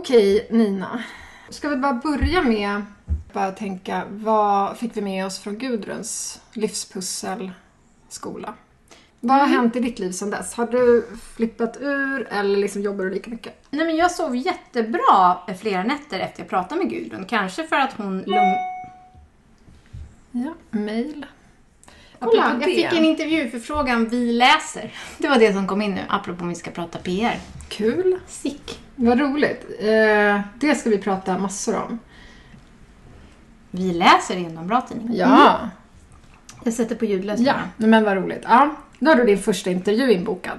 Okej, Nina. Ska vi bara börja med bara tänka, vad fick vi med oss från Gudruns livspusselskola? Vad har hänt i ditt liv sedan dess? Har du flippat ur eller liksom jobbar du lika mycket? Nej, men jag sov jättebra flera nätter efter jag pratade med Gudrun. Kanske för att hon lugn... Ja, mail. Kolla, jag fick en intervjuförfrågan Vi läser. Det var det som kom in nu, apropå om vi ska prata PR. Kul. Sick. Vad roligt. Eh, det ska vi prata massor om. Vi läser är en bra tidning. Ja. Jag sätter på ljudlös. Ja, men vad roligt. Ja, då har du din första intervju inbokad.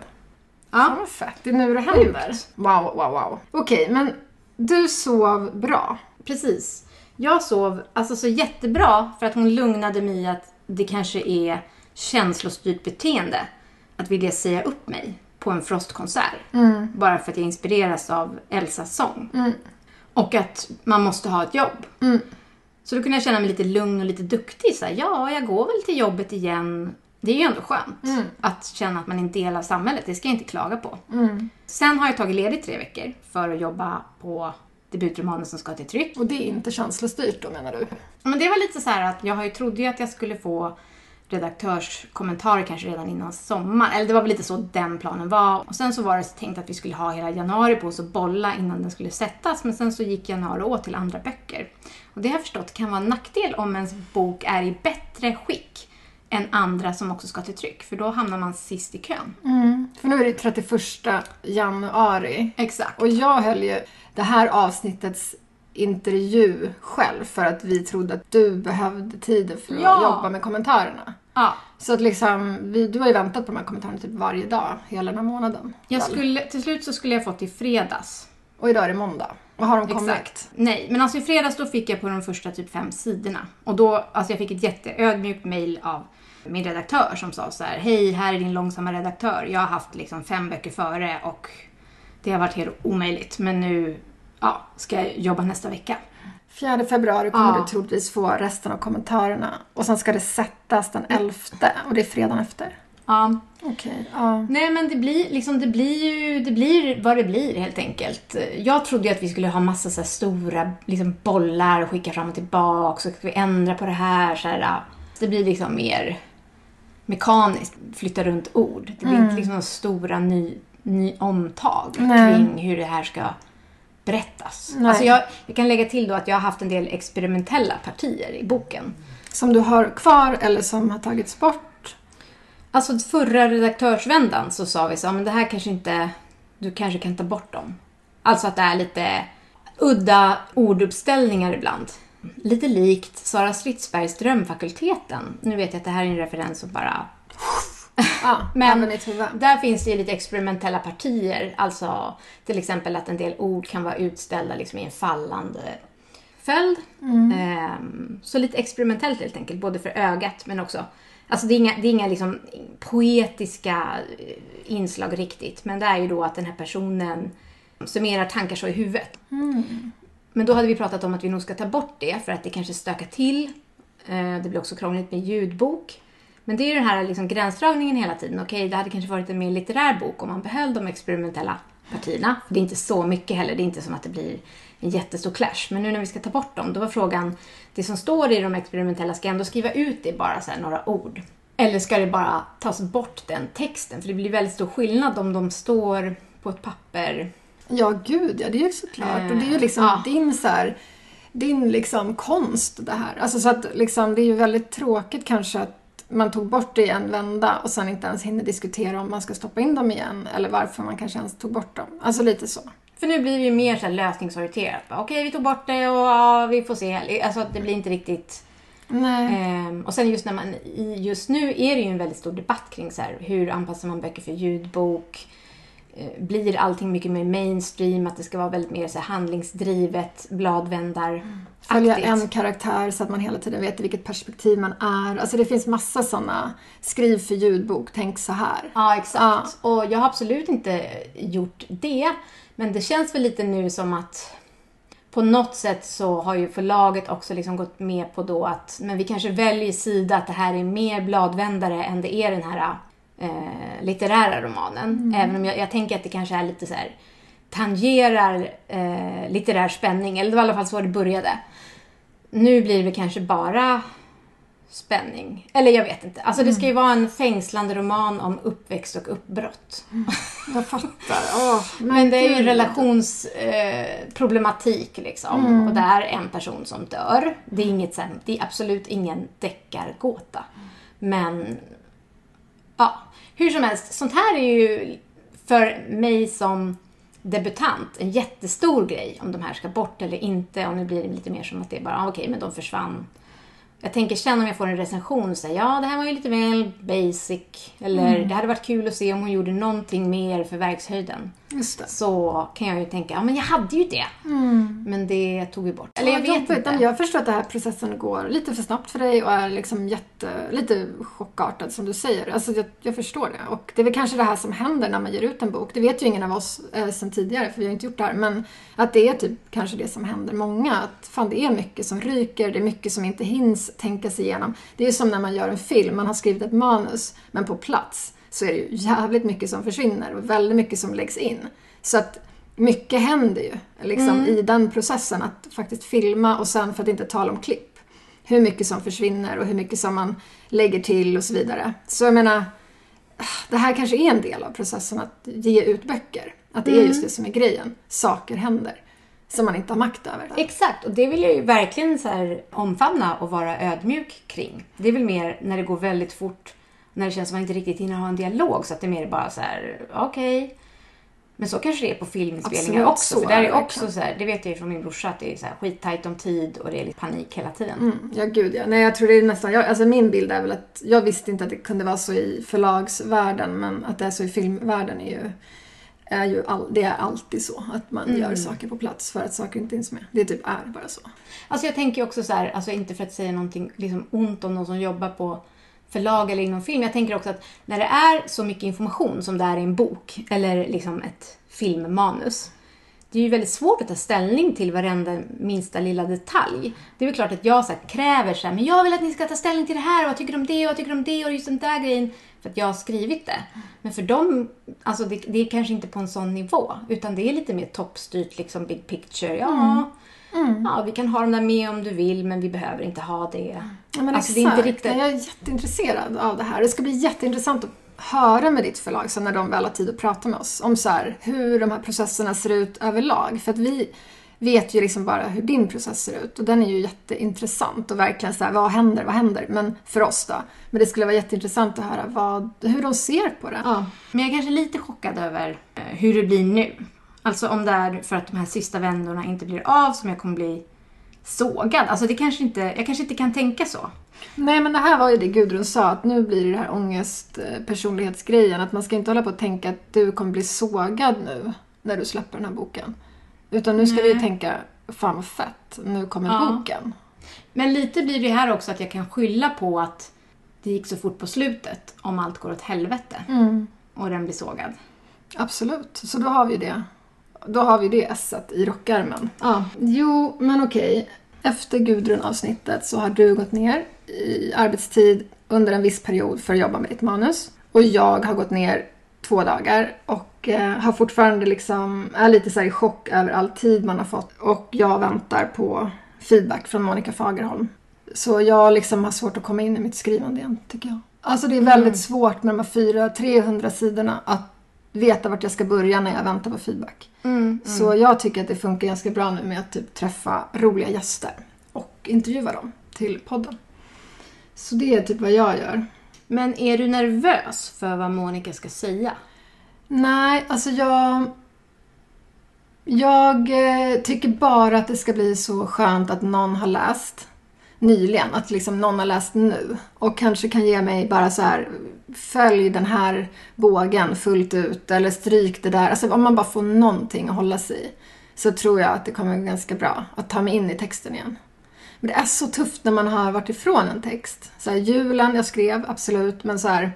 Ja, vad fett. Det är nu det händer. Wow, wow, wow. Okej, men du sov bra. Precis. Jag sov alltså så jättebra för att hon lugnade mig att det kanske är känslostyrt beteende att vilja säga upp mig på en Frostkonsert. Bara för att jag inspireras av Elsas sång. Och att man måste ha ett jobb. Så då kunde jag känna mig lite lugn och lite duktig. Så här, ja, jag går väl till jobbet igen. Det är ju ändå skönt att känna att man är en del av samhället. Det ska jag inte klaga på. Sen har jag tagit ledigt tre veckor för att jobba på debutromanen som ska till tryck. Och det är inte känslostyrt då menar du? Men det var lite så här att jag har ju trodde ju att jag skulle få redaktörskommentarer kanske redan innan sommar. Eller det var väl lite så den planen var. Och sen så var det tänkt att vi skulle ha hela januari på oss att bolla innan den skulle sättas. Men sen så gick januari åt till andra böcker. Och det har jag förstått kan vara en nackdel om ens bok är i bättre skick än andra som också ska till tryck. För då hamnar man sist i kön. För nu är det 31 januari. Exakt. Och jag höll ju det här avsnittets intervju själv för att vi trodde att du behövde tid för att Ja. jobba med kommentarerna. Ja. Så att liksom, vi, du har ju väntat på de här kommentarerna typ varje dag hela den här månaden. Jag skulle, till slut så skulle jag fått i fredags. Och idag är det måndag. Och har de kommit? Exakt. Nej, men alltså i fredags då fick jag på de första typ fem sidorna. Och då, alltså jag fick ett jätteödmjukt mail av min redaktör som sa så här: Hej, här är din långsamma redaktör. Jag har haft liksom fem böcker före och det har varit helt omöjligt. Men nu ja, ska jag jobba nästa vecka. 4 februari kommer Ja. du troligtvis få resten av kommentarerna. Och sen ska det sättas den 11 och det är fredagen efter. Ja. Okej, ja. Nej men det blir, liksom, det blir ju det blir vad det blir helt enkelt. Jag trodde ju att vi skulle ha massa så stora liksom, bollar och skicka fram och tillbaka. Så ska vi ändra på det här. Så här det blir liksom mer mekaniskt, flytta runt ord. Det blir inte liksom några stora ny, ny omtag Nej. kring hur det här ska berättas. Nej. Alltså jag, jag kan lägga till då att jag har haft en del experimentella partier i boken. Som du har kvar eller som har tagits bort. Alltså förra redaktörsvändan så sa vi så, "Ja, men det här kanske inte, du kanske kan ta bort dem. Alltså att det är lite udda orduppställningar ibland. Lite likt Sara Stridsbergs Drömfakulteten. Nu vet jag att det här är en referens och bara... Ja, Men där finns det ju lite experimentella partier. Alltså till exempel att en del ord kan vara utställda liksom i en fallande följd. Ehm, så lite experimentellt helt enkelt, både för ögat men också Alltså det är inga, det är inga liksom poetiska eh, inslag riktigt, men det är ju då att den här personen summerar tankar så i huvudet. Men då hade vi pratat om att vi nog ska ta bort det för att det kanske stökar till. Eh, det blir också krångligt med ljudbok. Men det är ju den här liksom gränsdragningen hela tiden. Okej, det hade kanske varit en mer litterär bok om man behöll de experimentella partierna. För det är inte så mycket heller. Det är inte som att det blir en jättestor clash. Men nu när vi ska ta bort dem, då var frågan, det som står i de experimentella, ska jag ändå skriva ut det bara så här några ord? Eller ska det bara tas bort den texten? För det blir väldigt stor skillnad om de står på ett papper Ja, gud ja, det är ju såklart. Och det är ju liksom Ja. din så här, din liksom konst det här. Alltså så att liksom, det är ju väldigt tråkigt kanske att man tog bort det i en vända och sen inte ens hinner diskutera om man ska stoppa in dem igen eller varför man kanske ens tog bort dem. Alltså lite så. För nu blir det ju mer så här lösningsorienterat. Okej, vi tog bort det och ja, vi får se. Alltså det blir inte riktigt... Ehm, och sen just när man... Just nu är det ju en väldigt stor debatt kring så här, hur anpassar man böcker för ljudbok? Eh, Blir allting mycket mer mainstream? Att det ska vara väldigt mer så handlingsdrivet, bladvändar Följa en karaktär så att man hela tiden vet i vilket perspektiv man är. Alltså det finns massa sådana. Skriv för ljudbok, tänk så här. Ja, exakt. Och jag har absolut inte gjort det. Men det känns väl lite nu som att på något sätt så har ju förlaget också liksom gått med på då att men vi kanske väljer sida att det här är mer bladvändare än det är den här eh, litterära romanen. Även om jag, jag tänker att det kanske är lite så här tangerar eh, litterär spänning. Eller det var i alla fall så det började. Nu blir det kanske bara spänning. Eller jag vet inte. Alltså det ska ju vara en fängslande roman om uppväxt och uppbrott. Jag fattar. Åh, Men det är ju relationsproblematik eh, liksom. Och det är en person som dör. Det är, inget, det är absolut ingen deckargåta. Men ja, hur som helst. Sånt här är ju för mig som debutant en jättestor grej. Om de här ska bort eller inte. Och nu blir det lite mer som att det är bara, ah, okej, men de försvann. Jag tänker sen om jag får en recension säga ja det här var ju lite väl basic. Eller det hade varit kul att se om hon gjorde någonting mer för verkshöjden. Så kan jag ju tänka, ja men jag hade ju det. Men det tog vi bort. Eller jag vet jobbigt. inte. Jag förstår att den här processen går lite för snabbt för dig och är liksom jätte, lite chockartad som du säger. Alltså jag, jag förstår det. Och det är väl kanske det här som händer när man ger ut en bok. Det vet ju ingen av oss eh, sen tidigare för vi har inte gjort det här. Men att det är typ kanske det som händer många. Att fan det är mycket som ryker, det är mycket som inte hinns tänka sig igenom. Det är ju som när man gör en film, man har skrivit ett manus men på plats så är det ju jävligt mycket som försvinner och väldigt mycket som läggs in. Så att mycket händer ju liksom, i den processen att faktiskt filma och sen för att inte tala om klipp. Hur mycket som försvinner och hur mycket som man lägger till och så vidare. Så jag menar, det här kanske är en del av processen att ge ut böcker. Att det är just det som är grejen. Saker händer som man inte har makt över. Exakt, och det vill jag ju verkligen så omfamna och vara ödmjuk kring. Det är väl mer när det går väldigt fort, när det känns som att man inte riktigt hinner ha en dialog, så att det är mer bara så här, okej. Men så kanske det är på filminspelningar Absolut, också. så För där är också verkligen. så här, det vet jag ju från min brorsa, att det är så här skittajt om tid och det är lite panik hela tiden. Mm, ja, gud ja. Nej, jag tror det är nästan... Jag, alltså min bild är väl att jag visste inte att det kunde vara så i förlagsvärlden, men att det är så i filmvärlden är ju... Är ju all, det är alltid så, att man gör saker på plats för att saker inte hinns med. Det typ är bara så. Alltså jag tänker också så här, alltså inte för att säga någonting liksom ont om någon som jobbar på förlag eller inom film. Jag tänker också att när det är så mycket information som det är i en bok eller liksom ett filmmanus. Det är ju väldigt svårt att ta ställning till varenda minsta lilla detalj. Det är väl klart att jag så här kräver så här, men jag vill att ni ska ta ställning till det här och vad tycker om det och vad tycker om det och just den där grejen. För att jag har skrivit det. Men för dem, alltså det, det är kanske inte på en sån nivå. Utan det är lite mer toppstyrt, liksom big picture. Ja, mm ja vi kan ha dem där med om du vill men vi behöver inte ha det. Ja, men alltså det är inte riktigt... Jag är jätteintresserad av det här. Det ska bli jätteintressant att höra med ditt förlag sen när de väl har tid att prata med oss om så här, hur de här processerna ser ut överlag. För att vi vet ju liksom bara hur din process ser ut och den är ju jätteintressant och verkligen så här, vad händer, vad händer? Men för oss då. Men det skulle vara jätteintressant att höra vad, hur de ser på det. Ja. Men jag är kanske lite chockad över eh, hur det blir nu. Alltså om det är för att de här sista vändorna inte blir av som jag kommer bli sågad. Alltså det kanske inte, jag kanske inte kan tänka så. Nej men det här var ju det Gudrun sa, att nu blir det det här ångest eh, personlighetsgrejen. Att man ska inte hålla på och tänka att du kommer bli sågad nu när du släpper den här boken. Utan nu ska vi tänka, fan vad fett, nu kommer Ja. boken. Men lite blir det här också att jag kan skylla på att det gick så fort på slutet om allt går åt helvete och den blir sågad. Absolut, så då har vi det. Då har vi det esset i rockärmen. Ja. Jo, men okej. Efter Gudrun-avsnittet så har du gått ner i arbetstid under en viss period för att jobba med ditt manus. Och jag har gått ner två dagar och eh, har fortfarande liksom, är lite så här i chock över all tid man har fått. Och jag väntar på feedback från Monica Fagerholm. Så jag liksom har svårt att komma in i mitt skrivande igen, tycker jag. Alltså det är väldigt svårt med de här fyra, 300 sidorna att veta vart jag ska börja när jag väntar på feedback. Så jag tycker att det funkar ganska bra nu med att typ träffa roliga gäster och intervjua dem till podden. Så det är typ vad jag gör. Men är du nervös för vad Monica ska säga? Nej, alltså jag... Jag eh, tycker bara att det ska bli så skönt att någon har läst nyligen. Att liksom någon har läst nu. Och kanske kan ge mig bara så här, följ den här bågen fullt ut. Eller stryk det där. Alltså om man bara får någonting att hålla sig i. Så tror jag att det kommer gå ganska bra att ta mig in i texten igen. Men det är så tufft när man har varit ifrån en text. Så här, julen, jag skrev, absolut. Men så här,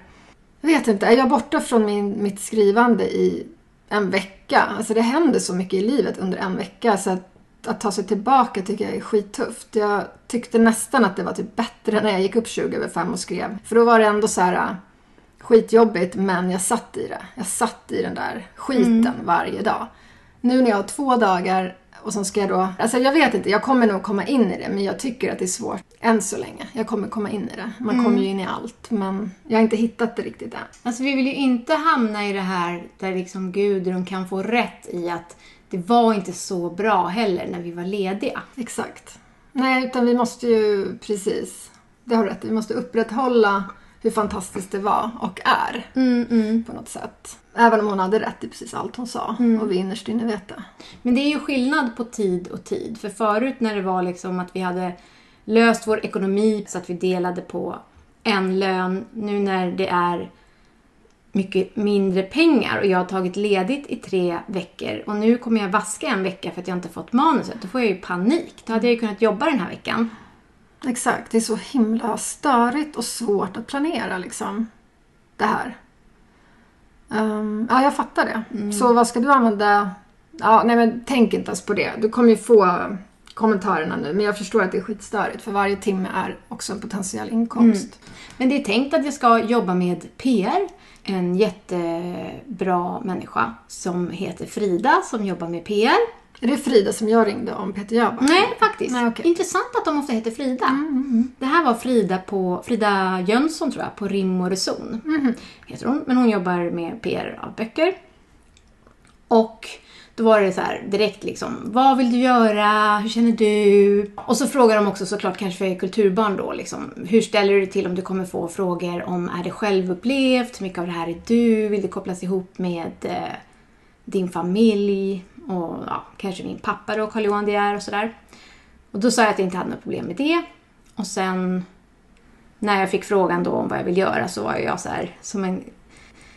jag vet inte, är jag borta från min, mitt skrivande i en vecka? Alltså det händer så mycket i livet under en vecka så att, att ta sig tillbaka tycker jag är skittufft. Jag tyckte nästan att det var typ bättre när jag gick upp 20 över 5 och skrev. För då var det ändå så här skitjobbigt men jag satt i det. Jag satt i den där skiten varje dag. nu när jag har två dagar och så ska jag då... Alltså jag vet inte, jag kommer nog komma in i det men jag tycker att det är svårt än så länge. Jag kommer komma in i det. Man Mm. kommer ju in i allt men jag har inte hittat det riktigt än. Alltså vi vill ju inte hamna i det här där liksom Gudrun kan få rätt i att det var inte så bra heller när vi var lediga. Exakt. Nej, utan vi måste ju precis... Det har rätt. Vi måste upprätthålla hur fantastiskt det var och är Mm, mm. på något sätt. Även om hon hade rätt i precis allt hon sa och vi innerst inne vet det. Men det är ju skillnad på tid och tid. För förut när det var liksom att vi hade löst vår ekonomi så att vi delade på en lön. Nu när det är mycket mindre pengar och jag har tagit ledigt i tre veckor och nu kommer jag vaska en vecka för att jag inte fått manuset. Då får jag ju panik. Då hade jag ju kunnat jobba den här veckan. Exakt, det är så himla störigt och svårt att planera liksom. Det här. Ehm, ja, jag fattar det. Så vad ska du använda? Ja, nej men tänk inte ens på det. Du kommer ju få kommentarerna nu. Men jag förstår att det är skitstörigt för varje timme är också en potentiell inkomst. Men det är tänkt att jag ska jobba med PR. En jättebra människa som heter Frida som jobbar med PR. Är det Frida som jag ringde om Peter Jöback? Nej, faktiskt. Nej. Mm, Intressant att de ofta heter Frida. Det här var Frida på Frida Jönsson tror jag, på Rim och Reson. Mm-hmm. Heter hon. Men hon jobbar med PR av böcker. Och då var det så här direkt liksom, vad vill du göra? Hur känner du? Och så frågar de också såklart kanske för kulturbarn då liksom, hur ställer du dig till om du kommer få frågor om är det självupplevt? Hur mycket av det här är du? Vill det kopplas ihop med eh, din familj? Och ja, kanske min pappa då, Carl-Johan De är och sådär. Och då sa jag att jag inte hade något problem med det. Och sen när jag fick frågan då om vad jag vill göra så var jag så här som en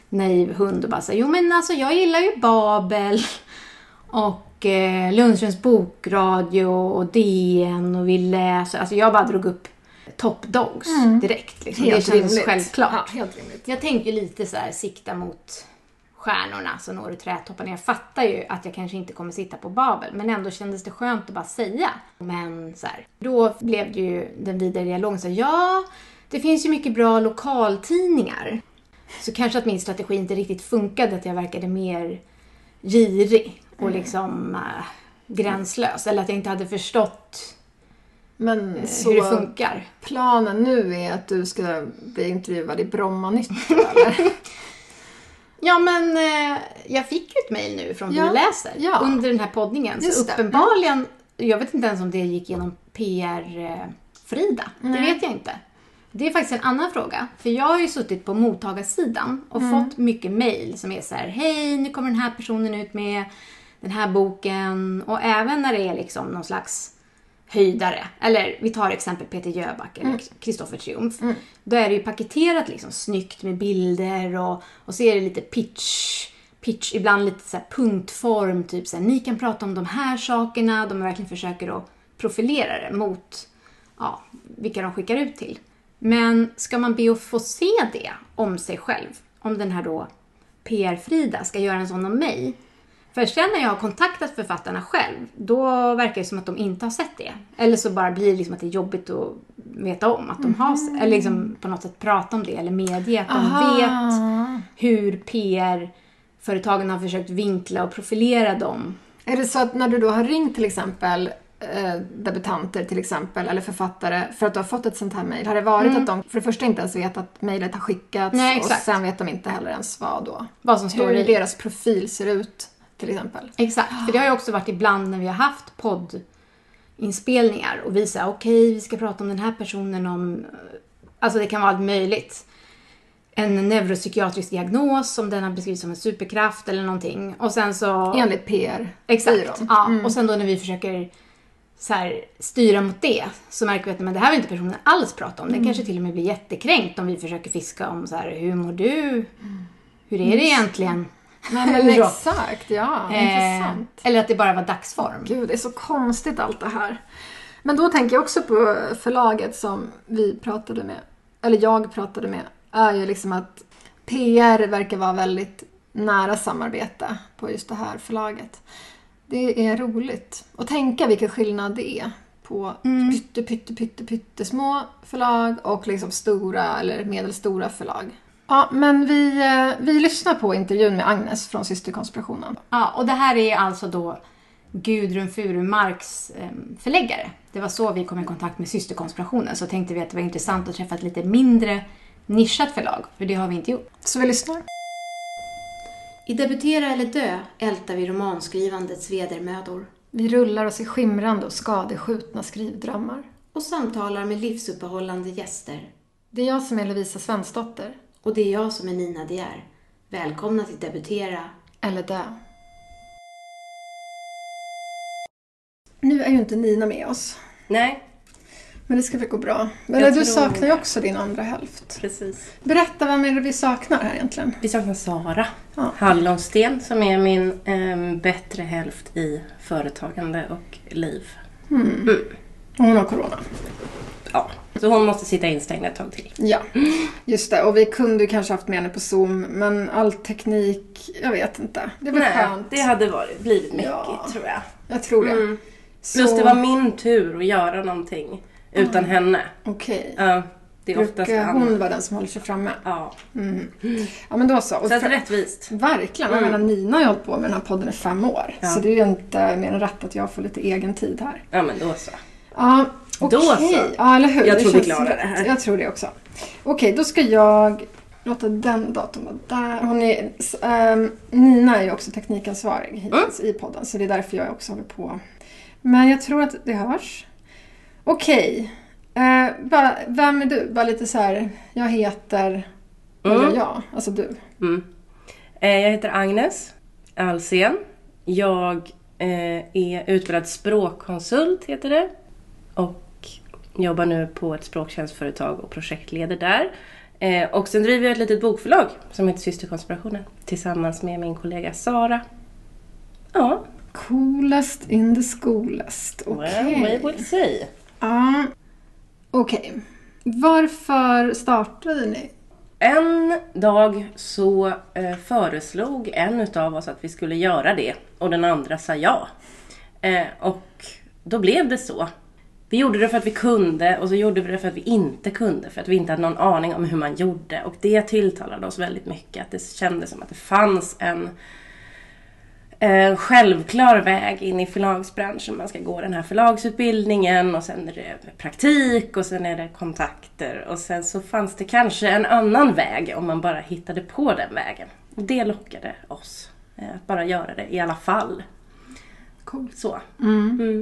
naiv hund och bara så här, jo men alltså jag gillar ju Babel och eh, Lundströms bokradio och DN och vi läser. Alltså jag bara drog upp Top Dogs direkt. Liksom. det kändes självklart. Ja, helt rimligt. Jag tänker lite så här, sikta mot stjärnorna så når trädtopparna. Jag fattar ju att jag kanske inte kommer sitta på Babel, men ändå kändes det skönt att bara säga. Men så här, då blev det ju den vidare dialogen så här, ja, det finns ju mycket bra lokaltidningar. Så kanske att min strategi inte riktigt funkade, att jag verkade mer girig och liksom äh, gränslös. Eller att jag inte hade förstått Men hur det så funkar. planen nu är att du ska bli intervjuad i Bromma-nytt eller? Ja, men eh, jag fick ju ett mejl nu från Ja, Vi läser ja. under den här poddningen. Så Just det. uppenbarligen, jag vet inte ens om det gick genom PR-Frida. det Nej. vet jag inte. Det är faktiskt en annan fråga. För jag har ju suttit på mottagarsidan och Mm. fått mycket mejl som är så här: hej, nu kommer den här personen ut med den här boken. Och även när det är liksom någon slags höjdare. Eller vi tar exempel Peter Jöback eller Mm. Kristoffer Triumf. Då är det ju paketerat liksom snyggt med bilder och, och så är det lite pitch, pitch ibland lite så punktform. Typ så här, ni kan prata om de här sakerna. De verkligen försöker att profilera det mot ja, vilka de skickar ut till. Men ska man be att få se det om sig själv, om den här då PR-Frida ska göra en sån om mig. För sen när jag har kontaktat författarna själv, då verkar det som att de inte har sett det. Eller så bara blir det liksom att det är jobbigt att veta om att de har sett, eller liksom på något sätt prata om det eller medge att de vet hur PR-företagen har försökt vinkla och profilera dem. Är det så att när du då har ringt till exempel eh, debutanter till exempel, eller författare, för att du har fått ett sånt här mejl, har det varit att de för det första inte ens vet att mejlet har skickats Mm. Nej, och sen vet de inte heller ens vad då? Vad som står Hur i. deras profil ser ut till exempel. Exakt, för det har ju också varit ibland när vi har haft poddinspelningar och vi säger okej, vi ska prata om den här personen om... Alltså det kan vara allt möjligt. En neuropsykiatrisk diagnos, om den har beskrivits som en superkraft eller någonting. Och sen så... Enligt PR. Exakt. Ja, och sen då när vi försöker så här, styra mot det så märker vi att men det här vill inte personen alls prata om. Den kanske till och med blir jättekränkt om vi försöker fiska om så här, hur mår du? Hur är det egentligen? Nej, men exakt, ja. Eh, Intressant. eller att det bara var dagsform. Gud, det är så konstigt allt det här. Men då tänker jag också på förlaget som vi pratade med, eller jag pratade med, är ju liksom att PR verkar vara väldigt nära samarbete på just det här förlaget. Det är roligt att tänka vilken skillnad det är på pytte, pytte, pytte, pytte små förlag och liksom stora eller medelstora förlag. Ja, men vi, eh, vi lyssnar på intervjun med Agnes från Systerkonspirationen. Ja, och det här är alltså då Gudrun Furumarks eh, förläggare. Det var så vi kom i kontakt med Systerkonspirationen. Så tänkte vi att det var intressant att träffa ett lite mindre nischat förlag, för det har vi inte gjort. Så vi lyssnar. I Debutera eller dö ältar vi romanskrivandets vedermödor Vi rullar oss i skimrande och skadeskjutna skrivdrömmar. och samtalar med livsuppehållande gäster. Det är jag som är Lovisa Svensdotter. Och det är jag som är Nina De är. Välkomna till Debutera. Eller dö. Nu är ju inte Nina med oss. Nej, Men det ska väl gå bra. Men Jag du tror saknar ju också din andra hälft. precis. Berätta, vem är det vi saknar här egentligen? Vi saknar Sara Ja. Hallonsten som är min em, bättre hälft i företagande och liv. Och Hon har corona. Ja, så hon måste sitta instängd ett tag till. Ja, just det. Och vi kunde kanske haft med henne på Zoom, men all teknik, jag vet inte. Det var skönt. det hade varit, blivit mycket Ja. tror jag. Jag tror det. Mm. Plus Så- det var min tur att göra någonting utan henne. Okej. Ja, det är oftast Brukar hon vara den som håller sig framme? Ja, Ja, men då så. Och så att rättvist. Verkligen. Jag menar, Nina har ju hållit på med den här podden i fem år. Ja. Så det är ju inte mer än rätt att jag får lite egen tid här. Ja men då så. Ja, okej. Så. Ja, eller hur? Jag tror vi klarar det här. Jag tror det också. Okej, då ska jag låta den datorn vara där. Hon är, ehm, Nina är ju också teknikansvarig hittills Mm. i podden, så det är därför jag också håller på. Men jag tror att det hörs. Okej. Eh, bara, vem är du? Bara lite så här, jag heter... Vad Mm. gör jag? Alltså du. Mm. Eh, Jag heter Agnes Alsen. Jag eh, är utbildad språkkonsult, heter det. Och jobbar nu på ett språktjänstföretag och projektleder där. Eh, Och sen driver jag ett litet bokförlag som heter Systerkonspirationen tillsammans med min kollega Sara. Ja, Coolest in the schoolest. Okej. well, we will see. Ja. Okej. Varför startade ni? En dag så eh, föreslog en utav oss att vi skulle göra det och den andra sa ja. Eh, och då blev det så. Vi gjorde det för att vi kunde och så gjorde vi det för att vi inte kunde för att vi inte hade någon aning om hur man gjorde och det tilltalade oss väldigt mycket. Att det kändes som att det fanns en en självklar väg in i förlagsbranschen. Man ska gå den här förlagsutbildningen och sen är det praktik och sen är det kontakter och sen så fanns det kanske en annan väg om man bara hittade på den vägen. Det lockade oss. Eh, att bara göra det i alla fall. Coolt. Så.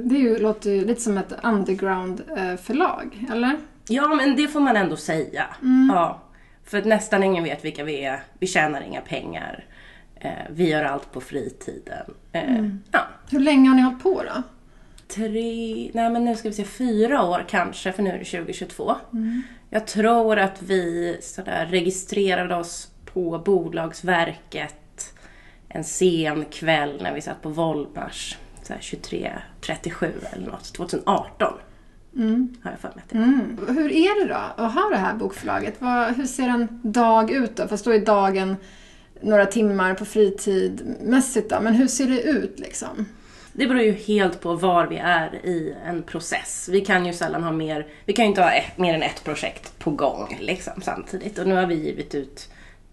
Det är ju, låter ju lite som ett underground-förlag, eller? Ja men det får man ändå säga. Ja. För att nästan ingen vet vilka vi är. Vi tjänar inga pengar. Eh, Vi gör allt på fritiden. Eh, Ja. Hur länge har ni hållit på då? tre, nej men nu ska vi se, fyra år kanske, för nu är det 2022. Jag tror att vi sådär registrerade oss på Bolagsverket en sen kväll när vi satt på Volmars, så här 23.37 eller något, 2018. Har jag för mig det är. Hur är det då att ha det här bokförlaget? Vad, hur ser en dag ut då? Fast då är dagen några timmar på fritid mässigt då. Men hur ser det ut liksom? Det beror ju helt på var vi är i en process. Vi kan ju sällan ha mer, vi kan ju inte ha ett, mer än ett projekt på gång liksom, samtidigt. Och nu har vi givit ut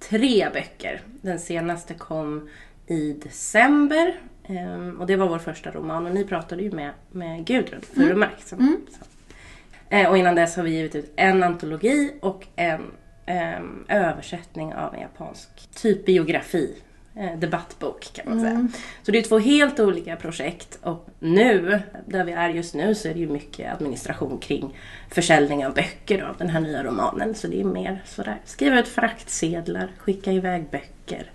tre böcker. Den senaste kom i december. Ehm, Och det var vår första roman och ni pratade ju med, med Gudrun Furumark. som- som- Eh, Och innan dess har vi givit ut en antologi och en ehm, översättning av en japansk typ biografi. Eh, debattbok kan man säga. Så det är två helt olika projekt och nu, där vi är just nu, så är det ju mycket administration kring försäljning av böcker av den här nya romanen. Så det är mer sådär, skriva ut fraktsedlar, skicka iväg böcker.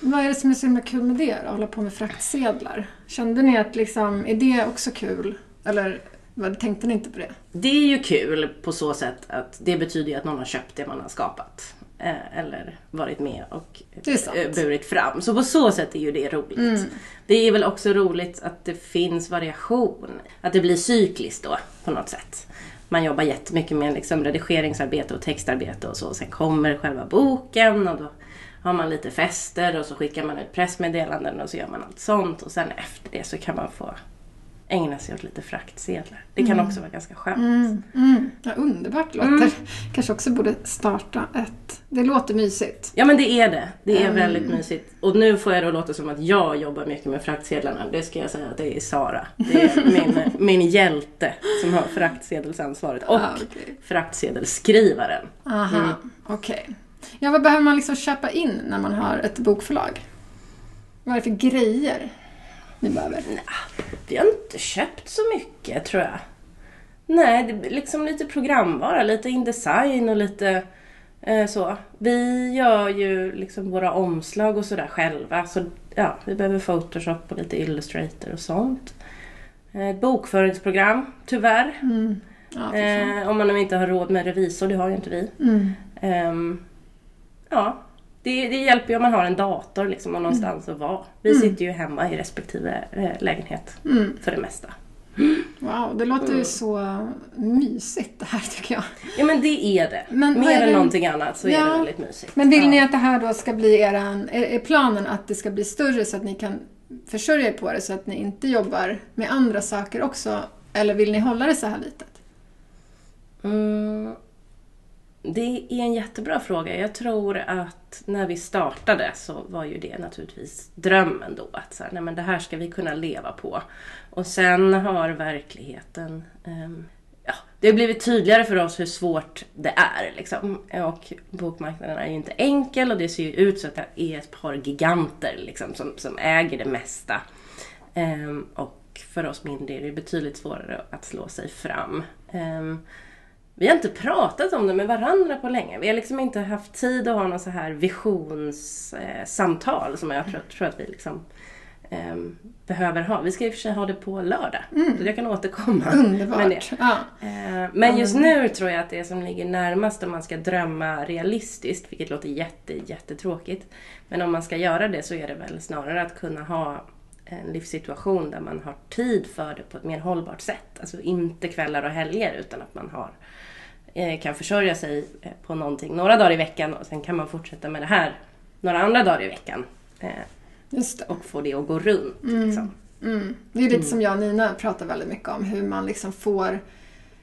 Vad är det som är så himla kul med det då? Att hålla på med fraktsedlar? Kände ni att liksom, är det också kul? Eller vad, tänkte ni inte på det? Det är ju kul på så sätt att det betyder ju att någon har köpt det man har skapat. Eh, eller varit med och eh, burit fram. Så på så sätt är ju det roligt. Det är väl också roligt att det finns variation. Att det blir cykliskt då på något sätt. Man jobbar jättemycket med liksom redigeringsarbete och textarbete och så. Sen kommer själva boken och då har man lite fester och så skickar man ut pressmeddelanden och så gör man allt sånt. Och sen efter det så kan man få ägna sig åt lite fraktsedlar. Det kan också vara ganska skönt. Mm, mm. Ja, underbart låter. Kanske också borde starta ett. Det låter mysigt. Ja men det är det. Det är Mm. väldigt mysigt. Och nu får jag då låta som att jag jobbar mycket med fraktsedlarna. Det ska jag säga att det är Sara. Det är min, min hjälte som har fraktsedelsansvaret. Och Ah, okej. fraktsedelskrivaren. Aha, okej. Ja, vad behöver man liksom köpa in när man har ett bokförlag? Vad är det för grejer ni behöver? Vi har inte köpt så mycket tror jag. Nej, det är liksom lite programvara, lite Indesign och lite eh, så. Vi gör ju liksom våra omslag och sådär själva. Så ja, vi behöver Photoshop och lite Illustrator och sånt. Eh, bokföringsprogram, tyvärr. Mm. Ja. Eh, om man nu inte har råd med revisor, det har ju inte vi. Mm. Ja, det, det hjälper ju om man har en dator liksom och någonstans att vara. Vi Mm. sitter ju hemma i respektive eh, lägenhet Mm. för det mesta. Wow, det låter ju så mysigt det här tycker jag. Ja men det är det. Men Mer är än det- någonting annat så är Ja. det väldigt mysigt. Men vill ja. ni att det här då ska bli eran... Är, är planen att det ska bli större så att ni kan försörja er på det så att ni inte jobbar med andra saker också? Eller vill ni hålla det så här litet? Mm, det är en jättebra fråga. Jag tror att när vi startade så var ju det naturligtvis drömmen då. Att så här, nej men det här ska vi kunna leva på. Och sen har verkligheten ehm, Ja, det har blivit tydligare för oss hur svårt det är. Liksom. Och bokmarknaden är ju inte enkel och det ser ju ut så att det är ett par giganter liksom, som, som äger det mesta. Ehm, och för oss mindre är det betydligt svårare att slå sig fram. Um, vi har inte pratat om det med varandra på länge. Vi har liksom inte haft tid att ha någon så här visionssamtal som jag tror, tror att vi liksom ehm, behöver ha. Vi ska i och för sig ha det på lördag. Så jag kan återkomma med det. Underbart! Ja. Eh, Men just nu tror jag att det som ligger närmast om man ska drömma realistiskt, vilket låter jätte, jättetråkigt. Men om man ska göra det så är det väl snarare att kunna ha en livssituation där man har tid för det på ett mer hållbart sätt. Alltså inte kvällar och helger utan att man har, eh, kan försörja sig eh, på någonting några dagar i veckan och sen kan man fortsätta med det här några andra dagar i veckan. eh. Och få det att gå runt. Liksom. Mm. Det är lite som jag och Nina pratar väldigt mycket om. Hur man liksom får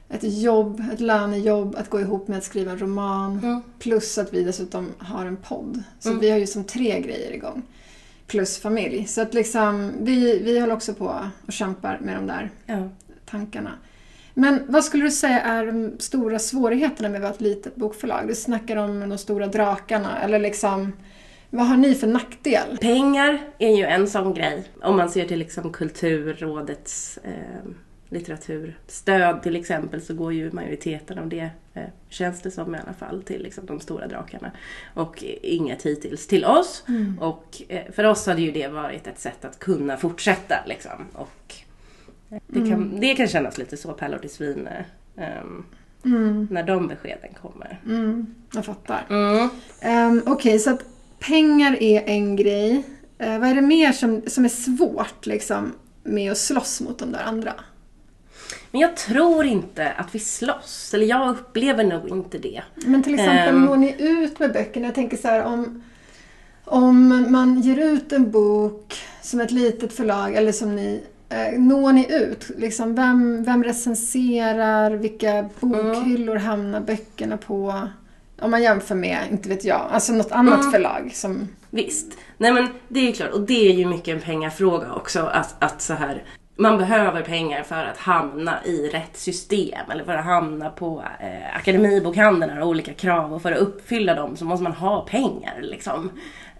ett jobb, ett lönejobb att gå ihop med att skriva en roman. Mm. Plus att vi dessutom har en podd. Så vi har ju som tre grejer igång. Plus familj. Så att liksom, vi, vi håller också på och kämpar med de där Ja. tankarna. Men vad skulle du säga är de stora svårigheterna med att vara ett litet bokförlag? Du snackar om de stora drakarna. Eller liksom, vad har ni för nackdel? Pengar är ju en sån grej. Om man ser till liksom Kulturrådets eh, litteraturstöd till exempel så går ju majoriteten av det, eh, känns det som i alla fall, till liksom de stora drakarna. Och inget hittills till oss. Och eh, för oss hade ju det varit ett sätt att kunna fortsätta liksom. Och det kan, det kan kännas lite så pärlor till svin ehm, Mm, när de beskeden kommer. mm, jag fattar. Mm. Um, Okej, så att pengar är en grej. Eh, vad är det mer som, som är svårt liksom, med att slåss mot de där andra? Men jag tror inte att vi slåss, eller jag upplever nog inte det. Men till exempel, Ehm. når ni ut med böckerna? Jag tänker så här, om, om man ger ut en bok som ett litet förlag, eller som ni Når ni ut? Liksom, vem, vem recenserar? Vilka bokhyllor hamnar böckerna på? Om man jämför med, inte vet jag, alltså något annat Mm. förlag som... Visst. Nej men det är ju klart, och det är ju mycket en pengafråga också. Att, att så här, man behöver pengar för att hamna i rätt system eller för att hamna på eh, Akademibokhandeln har olika krav och för att uppfylla dem så måste man ha pengar liksom.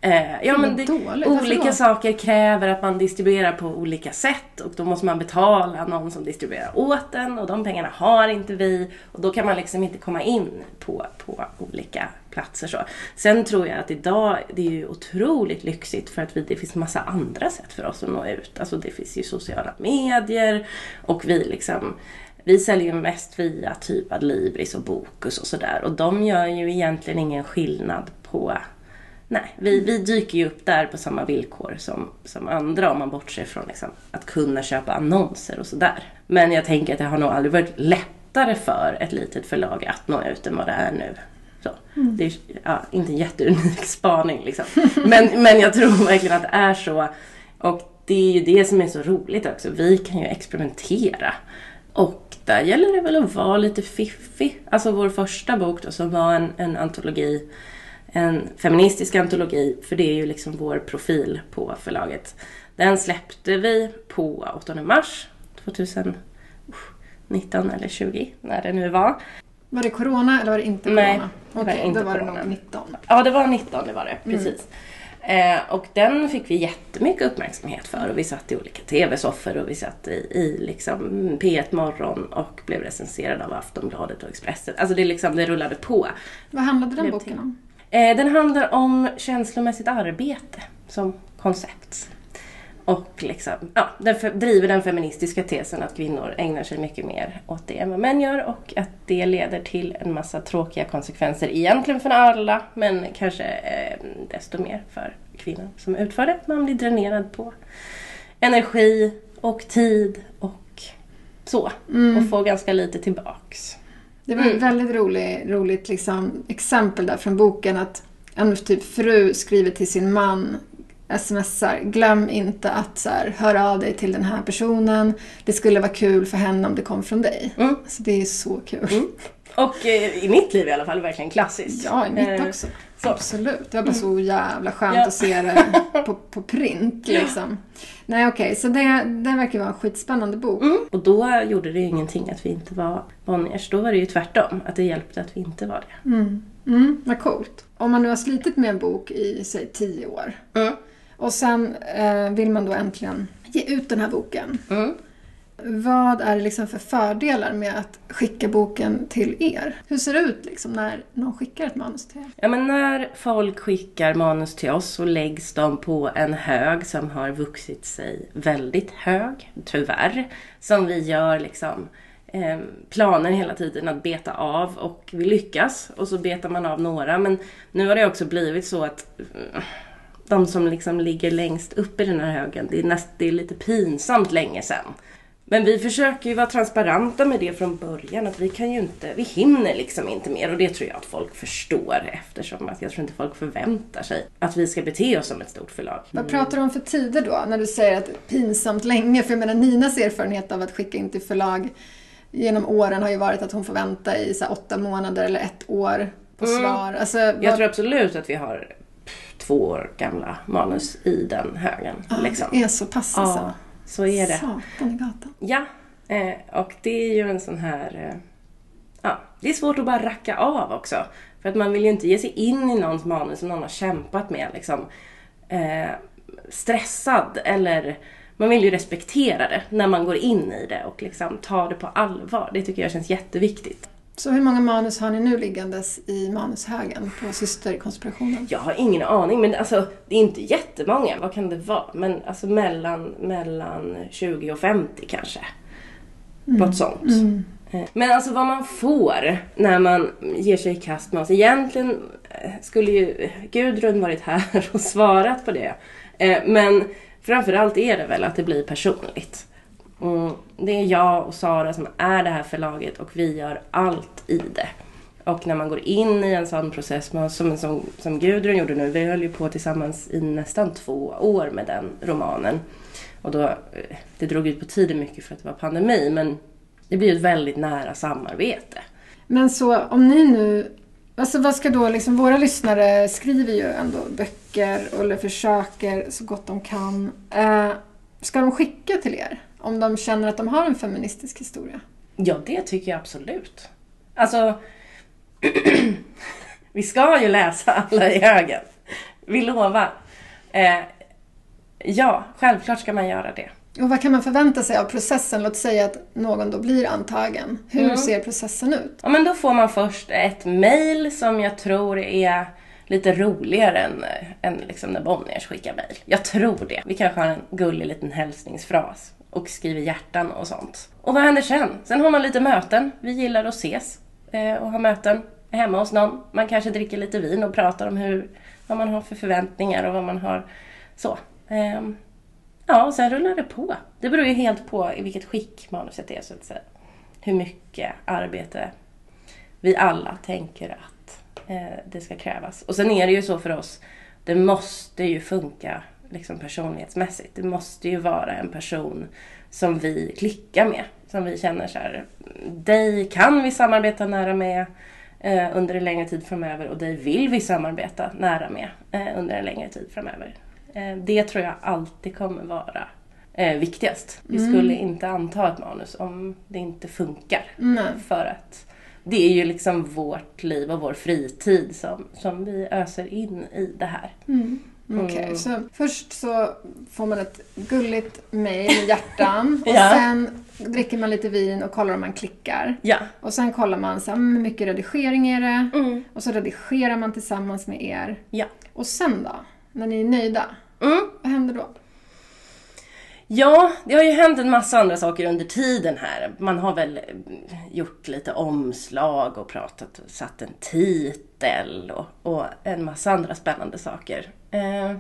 Eh, ja, men det, dåligt. Olika saker kräver att man distribuerar på olika sätt och då måste man betala någon som distribuerar åt en och de pengarna har inte vi och då kan man liksom inte komma in på, på olika platser. Så. Sen tror jag att idag, det är ju otroligt lyxigt för att vi, det finns massa andra sätt för oss att nå ut. Alltså det finns ju sociala medier och vi liksom vi säljer ju mest via typ Adlibris och Bokus och sådär och de gör ju egentligen ingen skillnad på Nej, vi, vi dyker ju upp där på samma villkor som, som andra om man bortser från liksom, att kunna köpa annonser och sådär. Men jag tänker att det har nog aldrig varit lättare för ett litet förlag att nå ut än vad det är nu. Så. Det är ja, inte en jätteunik spaning liksom. Men, men jag tror verkligen att det är så. Och det är ju det som är så roligt också. Vi kan ju experimentera. Och där gäller det väl att vara lite fiffig. Alltså vår första bok då som var en, en antologi, en feministisk antologi, för det är ju liksom vår profil på förlaget. Den släppte vi på 8 mars 2019 eller 20, när det nu var. Var det corona eller var det inte corona? Nej, det var Okej, inte då var corona. det nog 19. Ja, det var 19, det var det. Precis. Eh, och den fick vi jättemycket uppmärksamhet för och vi satt i olika TV-soffor och vi satt i, i liksom P1 Morgon och blev recenserade av Aftonbladet och Expressen. Alltså det, liksom, det rullade på. Vad handlade den boken om? Eh, den handlar om känslomässigt arbete som koncept. Och liksom, ja, den driver den feministiska tesen att kvinnor ägnar sig mycket mer åt det än vad män gör och att det leder till en massa tråkiga konsekvenser egentligen för alla men kanske eh, desto mer för kvinnor som utför det. Man blir dränerad på energi och tid och så. Och får ganska lite tillbaks. Det var Mm. ett väldigt rolig, roligt liksom, exempel där från boken att en typ fru skriver till sin man smsar, glöm inte att så här, höra av dig till den här personen. Det skulle vara kul för henne om det kom från dig. Mm. Så det är så kul. Och eh, i mitt liv i alla fall verkligen klassiskt. Ja, i mitt Eh, också. så. Absolut. Det var bara så jävla skönt Ja. att se det på, på print liksom. Nej okej, så det, det verkar vara en skitspännande bok. Mm. Och då gjorde det ju ingenting att vi inte var Bonniers. Då var det ju tvärtom, att det hjälpte att vi inte var det. Mm. Mm, vad coolt. Om man nu har slitit med en bok i, säg tio år och sen eh, vill man då äntligen ge ut den här boken. Mm. Vad är det liksom för fördelar med att skicka boken till er? Hur ser det ut liksom när någon skickar ett manus till er? Ja men när folk skickar manus till oss så läggs de på en hög som har vuxit sig väldigt hög, tyvärr. Som vi gör liksom eh, planer hela tiden att beta av och vi lyckas och så betar man av några. Men nu har det också blivit så att eh, de som liksom ligger längst upp i den här högen, det är, näst, det är lite pinsamt länge sedan. Men vi försöker ju vara transparenta med det från början att vi kan ju inte, vi hinner liksom inte mer och det tror jag att folk förstår eftersom att jag tror inte folk förväntar sig att vi ska bete oss som ett stort förlag. Vad pratar du om för tider då? När du säger att pinsamt länge? För jag menar Ninas erfarenhet av att skicka in till förlag genom åren har ju varit att hon får vänta i så åtta månader eller ett år på svar. Alltså, Jag vad- tror absolut att vi har två år gamla manus i den högen. Ja, liksom. Det är så pass alltså. Ja, så är det. Satan i gatan. Ja, eh, och det är ju en sån här... Eh, ja, det är svårt att bara racka av också. För att man vill ju inte ge sig in i någons manus som någon har kämpat med liksom eh, stressad eller man vill ju respektera det när man går in i det och liksom ta det på allvar. Det tycker jag känns jätteviktigt. Så hur många manus har ni nu liggandes i manushögen på systerkonspirationen? Jag har ingen aning, men alltså det är inte jättemånga. Vad kan det vara? Men alltså mellan, mellan 20 och 50 kanske. Något sånt. Eh, Men alltså vad man får när man ger sig i kast med oss. Egentligen eh, skulle ju Gudrun varit här och svarat på det. Eh, Men framförallt är det väl att det blir personligt. Mm, det är jag och Sara som är det här förlaget och vi gör allt i det. Och när man går in i en sån process som, som, som Gudrun gjorde nu, vi höll ju på tillsammans i nästan två år med den romanen. Och då, eh, det drog ut på tiden mycket för att det var pandemi, men det blir ju ett väldigt nära samarbete. Men så om ni nu... Alltså vad ska då liksom... Våra lyssnare skriver ju ändå böcker eller försöker så gott de kan. Eh, ska de skicka till er? Om de känner att de har en feministisk historia? Ja, det tycker jag absolut. Alltså, vi ska ju läsa alla i högen. Vi lovar. Eh, ja, självklart ska man göra det. Och vad kan man förvänta sig av processen? Låt säga att någon då blir antagen. Hur Mm. ser processen ut? Ja, men då får man först ett mail som jag tror är lite roligare än, än liksom när Bonniers skickar mail. Jag tror det. Vi kanske har en gullig liten hälsningsfras och skriver hjärtan och sånt. Och vad händer sen? Sen har man lite möten. Vi gillar att ses eh, och ha möten hemma hos någon. Man kanske dricker lite vin och pratar om hur, vad man har för förväntningar och vad man har så. Ehm, ja, och sen rullar det på. Det beror ju helt på i vilket skick manuset är så att säga. Hur mycket arbete vi alla tänker att eh, det ska krävas. Och sen är det ju så för oss, det måste ju funka liksom personlighetsmässigt. Det måste ju vara en person som vi klickar med. Som vi känner så här, dig kan vi samarbeta nära med eh, under en längre tid framöver och dig vill vi samarbeta nära med eh, under en längre tid framöver. Eh, det tror jag alltid kommer vara eh, viktigast. Vi skulle inte anta ett manus om det inte funkar. Nej. För att det är ju liksom vårt liv och vår fritid som, som vi öser in i det här. Okej, Mm. så först så får man ett gulligt mejl med hjärtan och Ja. sen dricker man lite vin och kollar om man klickar. Ja. Och sen kollar man så mm, hur mycket redigering är det? Och så redigerar man tillsammans med er. Ja. Och sen då? När ni är nöjda, Mm. vad händer då? Ja, det har ju hänt en massa andra saker under tiden här. Man har väl eh, gjort lite omslag och pratat och satt en titel och, och en massa andra spännande saker. Eh,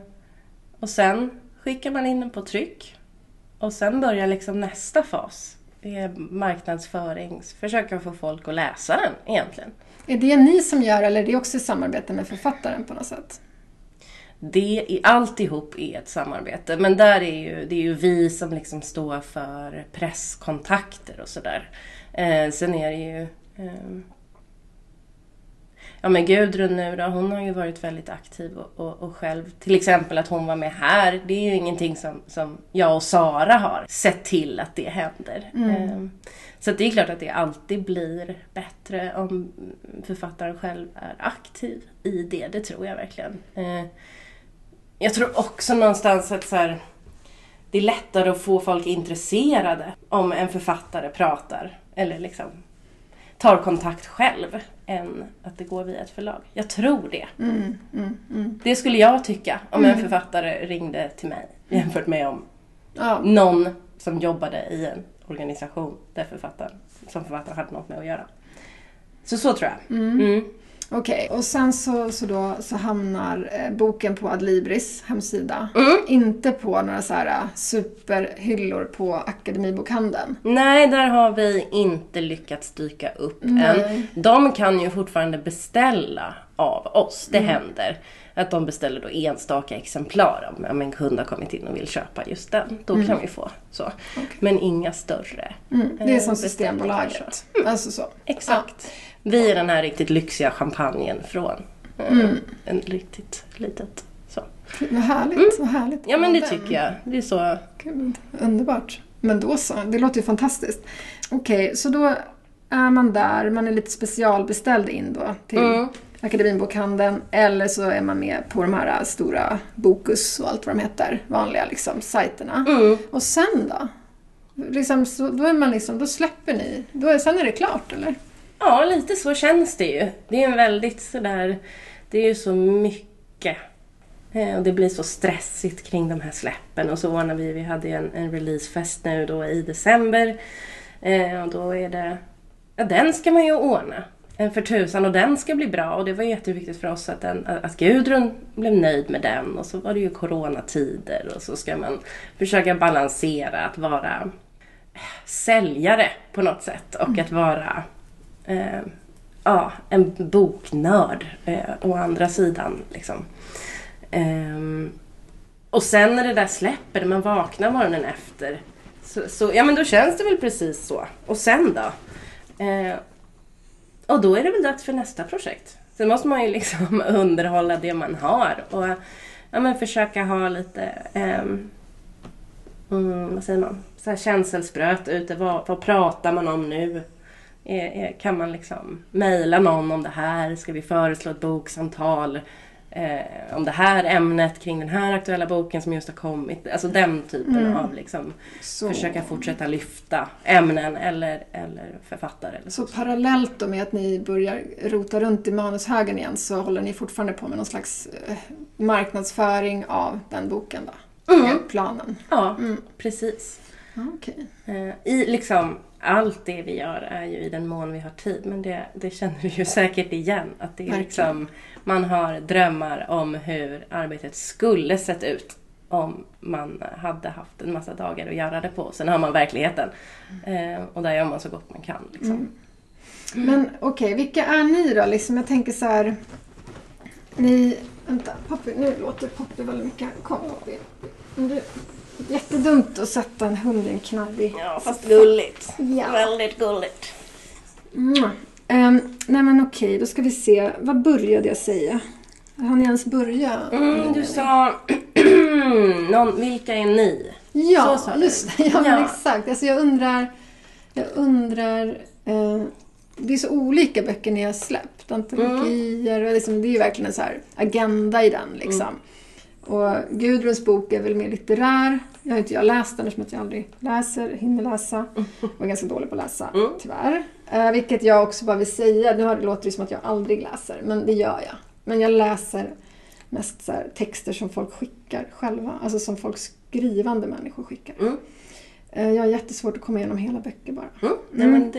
och sen skickar man in den på tryck. Och sen börjar liksom nästa fas. Det är marknadsförings... Försöka få folk att läsa den egentligen. Är det ni som gör eller är det också i samarbete med författaren på något sätt? Det är alltihop är ett samarbete. Men där är ju, det är ju vi som liksom står för presskontakter och sådär. Eh, sen är det ju... Eh, ja men Gudrun nu då, hon har ju varit väldigt aktiv och, och, och själv, till exempel att hon var med här, det är ju ingenting som, som jag och Sara har sett till att det händer. Eh, så att det är klart att det alltid blir bättre om författaren själv är aktiv i det, det tror jag verkligen. Eh, jag tror också någonstans att så här, det är lättare att få folk intresserade om en författare pratar eller liksom tar kontakt själv än att det går via ett förlag. Jag tror det. Det skulle jag tycka om en författare ringde till mig jämfört med om Ja, någon som jobbade i en organisation där författaren, som författaren hade något med att göra. Så så tror jag. Mm. Okej, och sen så, så, då, så hamnar eh, boken på Adlibris hemsida. Mm. Inte på några så här eh, superhyllor på Akademibokhandeln. Nej, där har vi inte lyckats dyka upp än. De kan ju fortfarande beställa av oss. Det händer. Att de beställer då enstaka exemplar om, om en kund har kommit in och vill köpa just den. Då kan vi få så. Men inga större. Mm, det är eh, som beställningar Systembolaget. så. Alltså så. Exakt. Vi är den här riktigt lyxiga champagnen från eh, en riktigt litet så. Vad härligt, vad härligt. Ja men det tycker jag. Det är så. Gud, underbart. Men då så, det låter ju fantastiskt. Okej, så då är man där, man är lite specialbeställd in då till Mm. Akademibokhandeln. Eller så är man med på de här stora Bokus och allt vad de heter, vanliga liksom, sajterna. Mm. Och sen då? Liksom, så, då är man liksom, då släpper ni, då är, sen är det klart eller? Ja, lite så känns det ju. Det är en väldigt sådär... Det är ju så mycket. Eh, och det blir så stressigt kring de här släppen. Och så ordnar vi, vi hade ju en, en releasefest nu då i december. Eh, och då är det... Ja, den ska man ju ordna. En för tusan och den ska bli bra. Och det var jätteviktigt för oss att, den, att Gudrun blev nöjd med den. Och så var det ju coronatider och så ska man försöka balansera att vara eh, säljare på något sätt och att vara eh, ja, en boknörd eh, å andra sidan. Liksom. Eh, och sen när det där släpper, när man vaknar morgonen efter, så, så ja men då känns det väl precis så. Och sen då? Eh, och då är det väl dags för nästa projekt. Sen måste man ju liksom underhålla det man har och ja, men försöka ha lite ehm, mm, vad säger man? Så här känselspröt ute. Vad, vad pratar man om nu? Är, är, kan man liksom mejla någon om det här? Ska vi föreslå ett boksamtal? Eh, om det här ämnet kring den här aktuella boken som just har kommit. Alltså den typen av liksom Så, försöka fortsätta lyfta ämnen eller, eller författare. Eller så. så parallellt då med att ni börjar rota runt i manushögen igen så håller ni fortfarande på med någon slags eh, marknadsföring av den boken då? Är planen? Ja, precis. Ja, Okej. Eh, I liksom allt det vi gör är ju i den mån vi har tid. Men det, det känner vi ju säkert igen. Att det är liksom, man har drömmar om hur arbetet skulle sett ut om man hade haft en massa dagar att göra det på. Sen har man verkligheten. Eh, och där gör man så gott man kan. Liksom. Men okej, vilka är ni då? Liksom, jag tänker så här. Ni Vänta, Poppy, nu låter Poppy väldigt mycket. Kom Poppy. Du, jättedumt att sätta en hund i en knarrig... Ja, fast gulligt. Ja. Väldigt gulligt. Mm. Um, nej men okej, då ska vi se. Vad började jag säga? Har ni ens börjat? Mm, du sa... Någon, vilka är ni? Ja, Så just det. Ja, men Ja. exakt. Alltså jag undrar... Jag undrar... Eh, det är så olika böcker ni har släppt. Antologier och liksom, det är ju verkligen en så här agenda i den liksom. Och Gudruns bok är väl mer litterär. Jag har inte jag läst den eftersom jag aldrig läser, hinner läsa. Jag är ganska dålig på att läsa, Mm. tyvärr. Eh, vilket jag också bara vill säga, nu har det låter det som att jag aldrig läser, men det gör jag. Men jag läser mest här, texter som folk skickar själva. Alltså som folk skrivande människor skickar. Mm. Eh, Jag har jättesvårt att komma igenom hela böcker bara. Mm. Nej, men det,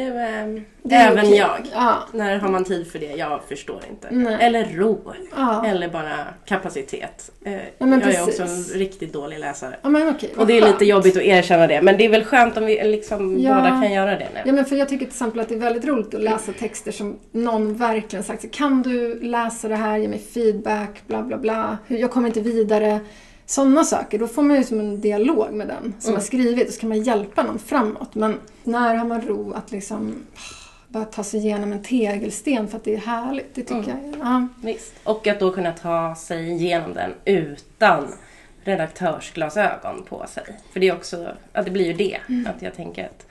Det är även okej. jag. Ja. När har man tid för det? Jag förstår inte. Nej. Eller ro. Ja. Eller bara kapacitet. Eh, men jag är precis. också en riktigt dålig läsare. ja, men okej. Och det är lite jobbigt att erkänna det. Men det är väl skönt om vi liksom Ja. båda kan göra det nu. Ja, men för jag tycker till exempel att det är väldigt roligt att läsa texter som någon verkligen sagt Kan du läsa det här, ge mig feedback, bla bla bla. Jag kommer inte vidare. Sådana saker. Då får man ju som en dialog med den som Mm. har skrivit och så kan man hjälpa någon framåt. Men när har man ro att liksom bara ta sig igenom en tegelsten för att det är härligt? Det tycker Mm. jag. Ja. Visst. Och att då kunna ta sig igenom den utan redaktörsglasögon på sig. För det är också, ja, det blir ju det. Mm. Att jag tänker att,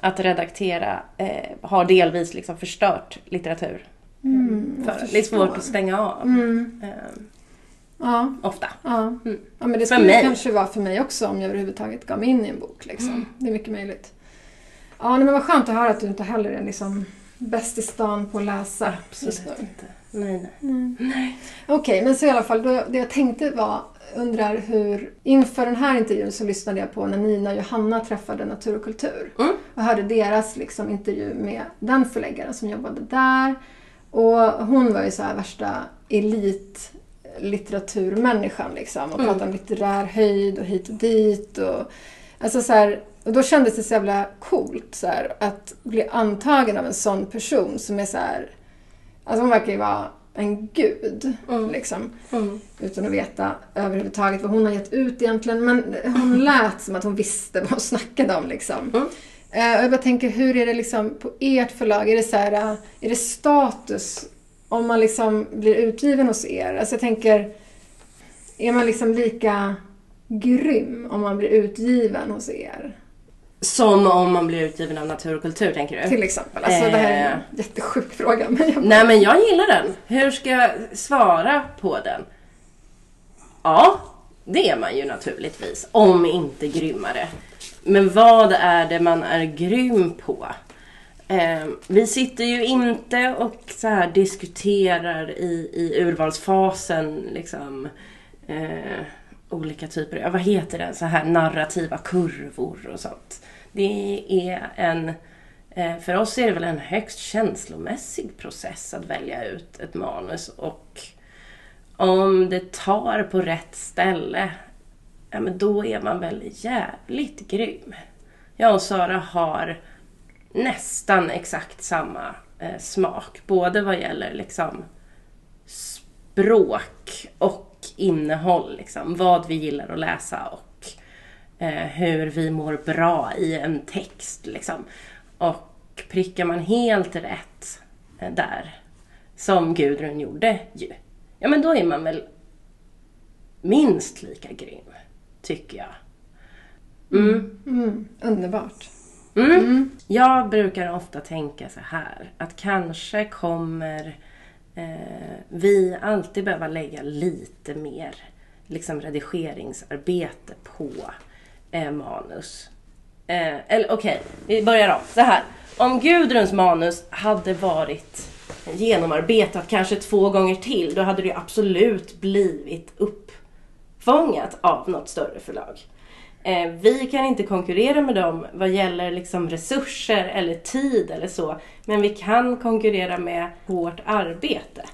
att redaktera eh, har delvis liksom förstört litteratur. Mm, det är svårt att stänga av. Mm. Ja. ofta. Ja. Mm. ja, men det skulle mig. kanske vara för mig också om jag överhuvudtaget gav mig in i en bok. Liksom. Mm. Det är mycket möjligt. Ja, men vad skönt att höra att du inte heller är liksom bäst i stan på att läsa nu. inte. Nej, nej. Okej, men så i alla fall, då, det jag tänkte var, undrar hur... Inför den här intervjun så lyssnade jag på när Nina och Johanna träffade Natur och kultur. Mm. Och hörde deras liksom, intervju med den förläggaren som jobbade där. Och hon var ju så här värsta elitlitteraturmänniskan liksom. Och Mm. om litterär höjd och hit och dit. Och, alltså så här, och då kändes det så jävla coolt så här, att bli antagen av en sån person som är så här... Alltså hon verkar ju vara en gud. Mm. Liksom, Mm. utan att veta överhuvudtaget vad hon har gett ut egentligen. Men hon lät som att hon visste vad hon snackade om. Liksom. Mm. Eh, och jag bara tänker, hur är det liksom på ert förlag? Är det, så här, eh, är det status om man liksom blir utgiven hos er? Alltså jag tänker, är man liksom lika grym om man blir utgiven hos er? Som om man blir utgiven av Natur och kultur, tänker du? Till exempel. Alltså det här är en Eh. jättesjuk fråga. Men jag... Nej men jag gillar den. Hur ska jag svara på den? Ja, det är man ju naturligtvis. Om inte grymmare. Men vad är det man är grym på? Eh, vi sitter ju inte och så här diskuterar i, i urvalsfasen liksom eh, olika typer, ja, vad heter det, så här narrativa kurvor och sånt. Det är en Eh, För oss är det väl en högst känslomässig process att välja ut ett manus och om det tar på rätt ställe, ja men då är man väl jävligt grym. Jag och Sara har nästan exakt samma eh, smak, både vad gäller liksom språk och innehåll, liksom, vad vi gillar att läsa och eh, hur vi mår bra i en text. Liksom. Och prickar man helt rätt eh, där, som Gudrun gjorde ju, ja men då är man väl minst lika grym, tycker jag. Mm. Mm, mm. underbart. Mm. mm. Jag brukar ofta tänka så här att kanske kommer eh, vi alltid behöva lägga lite mer liksom redigeringsarbete på eh, manus. Eh, eller okej, vi börjar om. Så här. Om Gudruns manus hade varit genomarbetat kanske två gånger till, då hade det absolut blivit uppfångat av något större förlag. Eh, vi kan inte konkurrera med dem vad gäller liksom resurser eller tid eller så. Men vi kan konkurrera med vårt arbete.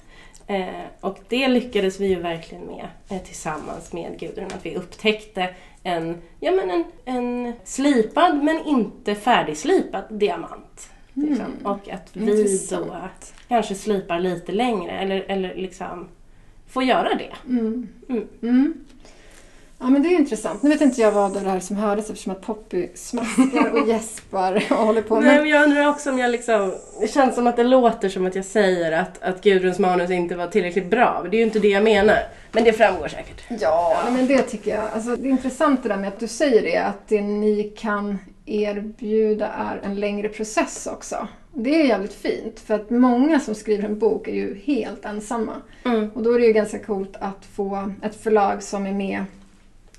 Eh, och det lyckades vi ju verkligen med eh, tillsammans med Gudrun. Att vi upptäckte en, ja, men en, en slipad men inte färdigslipad diamant. Liksom. Och att vi då Intressant. kanske slipar lite längre eller, eller liksom få göra det. Mm. Mm. Ja men det är intressant. Nu vet inte jag vad det här som hördes eftersom att Poppy smaskar och gäspar och håller på. Nej, Men, jag undrar också om jag liksom... Det känns som att det låter som att jag säger att, att Gudruns manus inte var tillräckligt bra. Men Det är ju inte det jag menar. Men det framgår säkert. ja, nej, men det tycker jag. Alltså, det är intressant det där med att du säger det. Att det ni kan erbjuda är en längre process också. Det är jävligt fint. För att många som skriver en bok är ju helt ensamma. Mm. Och då är det ju ganska coolt att få ett förlag som är med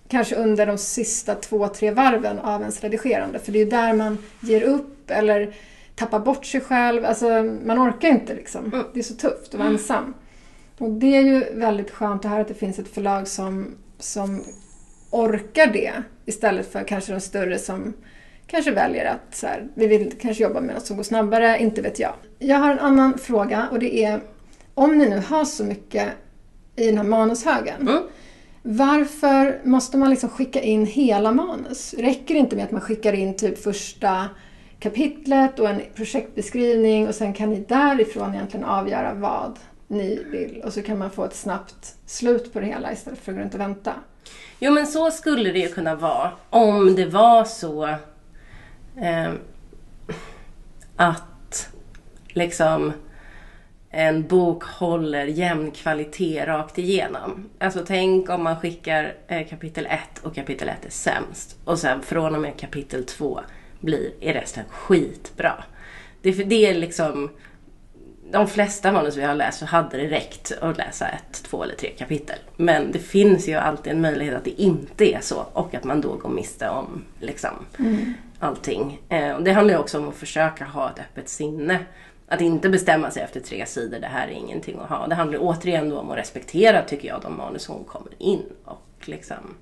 kanske under de sista två, tre varven av ens redigerande. För det är ju där man ger upp eller tappar bort sig själv. Alltså man orkar inte liksom. Mm. Det är så tufft att vara ensam. Och det är ju väldigt skönt att höra att det finns ett förlag som, som orkar det. Istället för kanske de större som kanske väljer att så här, vi vill kanske jobba med något som går snabbare, inte vet jag. Jag har en annan fråga och det är om ni nu har så mycket i den här manushögen. Mm. Varför måste man liksom skicka in hela manus? Räcker det inte med att man skickar in typ första kapitlet och en projektbeskrivning och sen kan ni därifrån egentligen avgöra vad ni vill och så kan man få ett snabbt slut på det hela istället för att gå runt och vänta. Jo men så skulle det ju kunna vara om det var så eh, att liksom en bok håller jämn kvalitet rakt igenom. Alltså tänk om man skickar eh, kapitel 1 och kapitel 1 är sämst och sen från och med kapitel 2 blir, är resten skitbra. Det, är för- det är liksom de flesta manus vi har läst så hade det räckt att läsa ett, två eller tre kapitel. Men det finns ju alltid en möjlighet att det inte är så och att man då går miste om liksom, allting. Eh, och det handlar ju också om att försöka ha ett öppet sinne. Att inte bestämma sig efter tre sidor, det här är ingenting att ha. Det handlar återigen då om att respektera, tycker jag, de manus som kommer in och liksom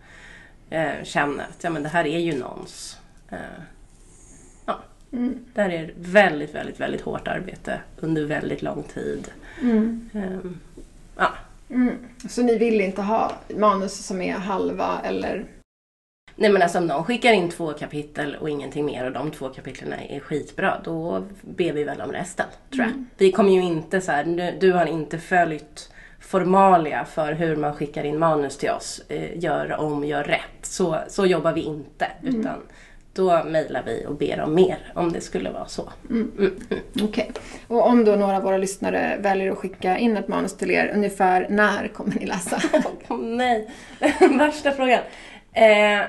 eh, känna att ja, men det här är ju någons. Eh, ja. Är det väldigt, väldigt, väldigt hårt arbete under väldigt lång tid. Ehm, ja. Mm. Så ni vill inte ha manus som är halva eller... Nej men alltså om någon skickar in två kapitel och ingenting mer och de två kapitlen är skitbra, då ber vi väl om resten, tror jag. Vi kommer ju inte så här, du, du har inte följt formalia för hur man skickar in manus till oss, eh, gör om, gör rätt. Så, så jobbar vi inte, utan då mejlar vi och ber om mer om det skulle vara så. Okej. Och om då några av våra lyssnare väljer att skicka in ett manus till er, ungefär när kommer ni läsa? Åh nej, värsta frågan. Eh,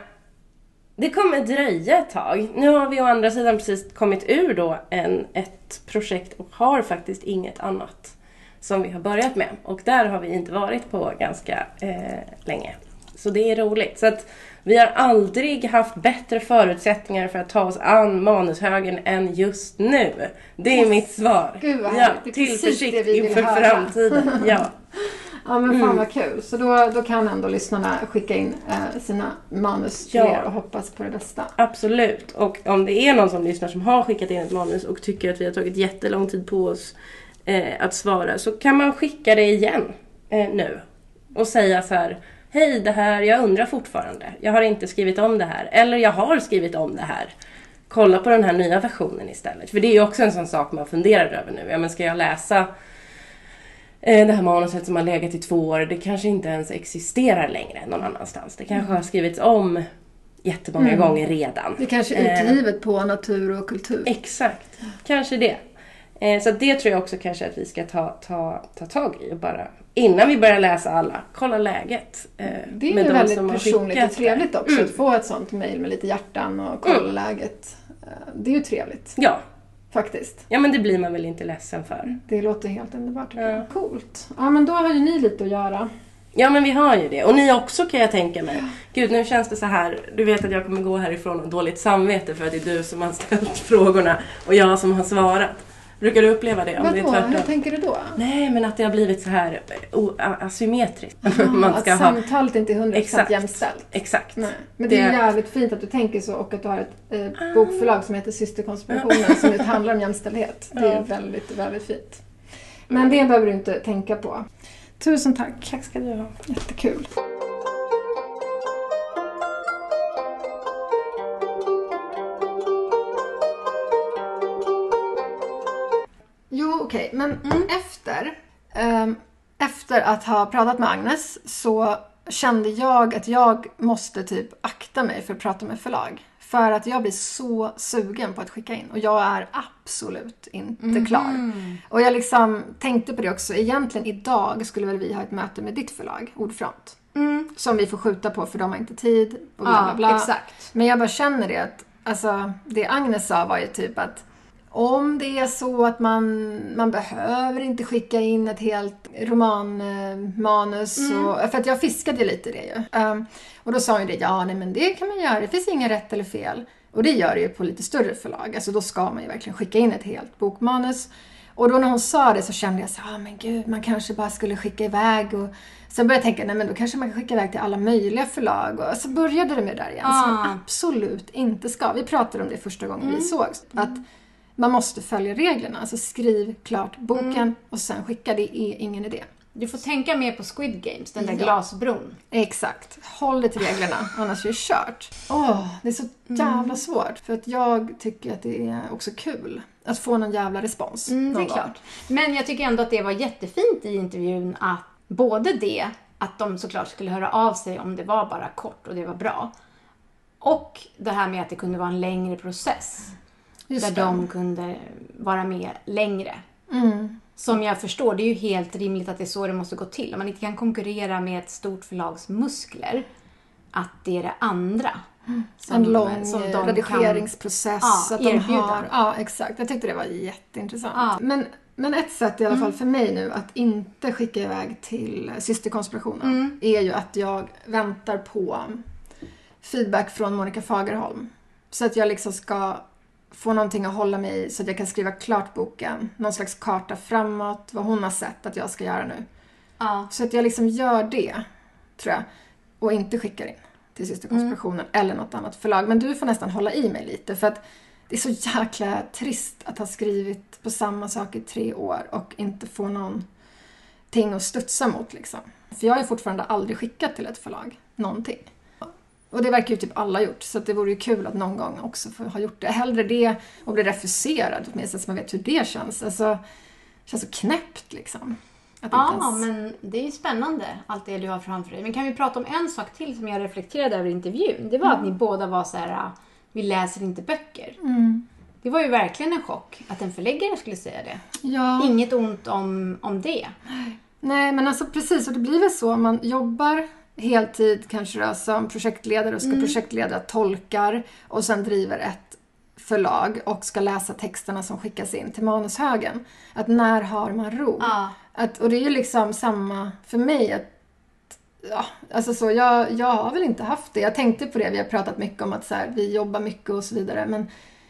det kommer dröja ett tag. Nu har vi å andra sidan precis kommit ur då en, ett projekt och har faktiskt inget annat som vi har börjat med. Och där har vi inte varit på ganska eh, länge. Så det är roligt. Så att vi har aldrig haft bättre förutsättningar för att ta oss an manushögen än just nu. Det är mitt svar. Gud, vad ja. Det är precis det vi vill inför höra. framtiden. Ja. Ja men fan Mm. vad kul. Så då, då kan ändå lyssnarna skicka in eh, sina manus till Ja. er och hoppas på det bästa. Absolut. Och om det är någon som lyssnar som har skickat in ett manus och tycker att vi har tagit jättelång tid på oss eh, att svara så kan man skicka det igen eh, nu. Och säga så här. Hej, det här, jag undrar fortfarande. Jag har inte skrivit om det här. Eller jag har skrivit om det här. Kolla på den här nya versionen istället. För det är ju också en sån sak man funderar över nu. Ja, men ska jag läsa det här manuset som har legat i två år, det kanske inte ens existerar längre någon annanstans. Det kanske har skrivits om jättemånga gånger redan. Det kanske är Eh, utgivet på natur och kultur. Exakt, kanske det. Eh, så det tror jag också kanske att vi ska ta, ta, ta tag i och bara innan vi börjar läsa alla, kolla läget. eh, Det är ju väldigt personligt och trevligt också Mm. att få ett sånt mejl med lite hjärtan och kolla läget. Eh, Det är ju trevligt Ja. Faktiskt. ja, men det blir man väl inte ledsen för. Det låter helt underbart tycker Ja. jag. Coolt. Ja men då har ju ni lite att göra. Ja men vi har ju det. Och ni också kan jag tänka mig. Gud nu känns det så här. Du vet att jag kommer gå härifrån och dåligt samvete för att det är du som har ställt frågorna och jag som har svarat. Brukar du uppleva det? Om det är Vadå? Hur tvärtom? tänker du då? Nej men att det har blivit så här asymmetriskt. Ja, Man att ska ha... samtalet inte är 100% Exakt. jämställt. Exakt. Nej. Men det är Det- jävligt fint att du tänker så och att du har ett eh, bokförlag som heter Systerkonspirationen som just handlar om jämställdhet. Det är Ja. väldigt, väldigt fint. Men det behöver du inte tänka på. Tusen tack. Tack ska du ha. Jättekul. Okej, men efter. ehm, efter att ha pratat med Agnes så kände jag att jag måste typ akta mig för att prata med förlag. För att jag blir så sugen på att skicka in och jag är absolut inte klar. Och jag liksom tänkte på det också. Egentligen idag skulle väl vi ha ett möte med ditt förlag, Ordfront. Som vi får skjuta på för de har inte tid och bla bla Ja, bla. exakt. Men jag bara känner det att, alltså det Agnes sa var ju typ att om det är så att man, man behöver inte skicka in ett helt romanmanus. Och, för att jag fiskade ju lite det ju. Ehm, och då sa hon ju det, ja nej men det kan man göra, det finns inget rätt eller fel. Och det gör det ju på lite större förlag. Alltså då ska man ju verkligen skicka in ett helt bokmanus. Och då när hon sa det så kände jag så ah men gud, man kanske bara skulle skicka iväg och Sen började jag tänka, nej men då kanske man kan skicka iväg till alla möjliga förlag. Och så började det med det där igen, som man Ah. absolut inte ska. Vi pratade om det första gången vi sågs. Att man måste följa reglerna. Alltså skriv klart boken och sen skicka. Det är ingen idé. Du får tänka mer på Squid Games, den där Ja. glasbron. Exakt. Håll dig till reglerna, annars är det kört. Åh, det är så jävla svårt. För att jag tycker att det är också kul att få någon jävla respons. Mm, det är gång. klart. Men jag tycker ändå att det var jättefint i intervjun att både det, att de såklart skulle höra av sig om det var bara kort och det var bra. Och det här med att det kunde vara en längre process. Just där det. de kunde vara med längre. Mm. Som jag förstår, det är ju helt rimligt att det är så det måste gå till. Om man inte kan konkurrera med ett stort förlags muskler, att det är det andra. som- en lång som de eh, redigeringsprocess. Ja, att de erbjuda. har, ja, exakt. Jag tyckte det var jätteintressant. Ja. Men, men ett sätt i alla Mm. fall för mig nu att inte skicka iväg till systerkonspirationen Mm. är ju att jag väntar på feedback från Monica Fagerholm. Så att jag liksom ska få någonting att hålla mig i så att jag kan skriva klart boken. Någon slags karta framåt, vad hon har sett att jag ska göra nu. Ja. Så att jag liksom gör det, tror jag. Och inte skickar in till systerkonspirationen Mm. eller något annat förlag. Men du får nästan hålla i mig lite för att det är så jäkla trist att ha skrivit på samma sak i tre år och inte få någonting att studsa mot liksom. För jag har ju fortfarande aldrig skickat till ett förlag, någonting. Och det verkar ju typ alla gjort, så det vore ju kul att någon gång också få ha gjort det. Hellre det och bli refuserad åtminstone så man vet hur det känns. Alltså, det känns så knäppt liksom. Ja, ens- men det är ju spännande allt det du har framför dig. Men kan vi prata om en sak till som jag reflekterade över i intervjun? Det var att ni båda var så här, "Ah, vi läser inte böcker. Mm. Det var ju verkligen en chock att en förläggare skulle säga det. Ja. Inget ont om, om det. Nej, men alltså precis. Och det blir väl så om man jobbar heltid kanske då, som projektledare och ska projektleda tolkar och sen driver ett förlag och ska läsa texterna som skickas in till manushögen. Att när har man ro? Ja. Att, och det är ju liksom samma för mig. Att, ja, alltså så, jag, jag har väl inte haft det. Jag tänkte på det, vi har pratat mycket om att så här, vi jobbar mycket och så vidare. Men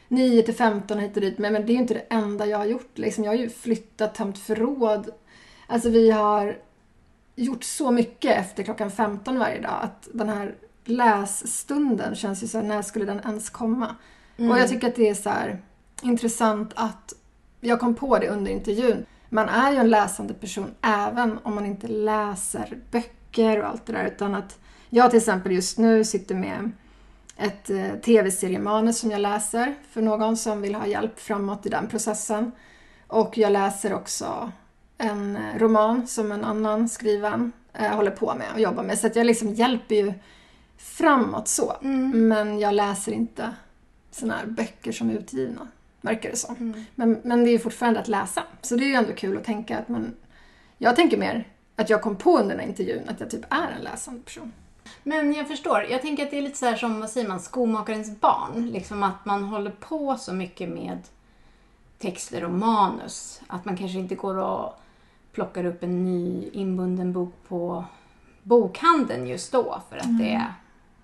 9 till 15 hit och dit. Men, men det är ju inte det enda jag har gjort. Liksom, jag har ju flyttat, tömt förråd. Alltså vi har gjort så mycket efter klockan 15 varje dag. Att den här lässtunden känns ju så här, när skulle den ens komma? Och jag tycker att det är så här intressant att jag kom på det under intervjun. Man är ju en läsande person även om man inte läser böcker och allt det där. Utan att jag till exempel just nu sitter med ett eh, tv-seriemanus som jag läser för någon som vill ha hjälp framåt i den processen. Och jag läser också en eh, roman som en annan skriven eh, håller på med och jobbar med. Så att jag liksom hjälper ju framåt så. Men jag läser inte såna här böcker som är utgivna, verkar det som. Men, men det är ju fortfarande att läsa. Så det är ju ändå kul att tänka att man... Jag tänker mer att jag kom på under den här intervjun att jag typ är en läsande person. Men jag förstår. Jag tänker att det är lite så här som, vad säger man, skomakarens barn. Liksom att man håller på så mycket med texter och manus. Att man kanske inte går och plockar upp en ny inbunden bok på bokhandeln just då. För att det är,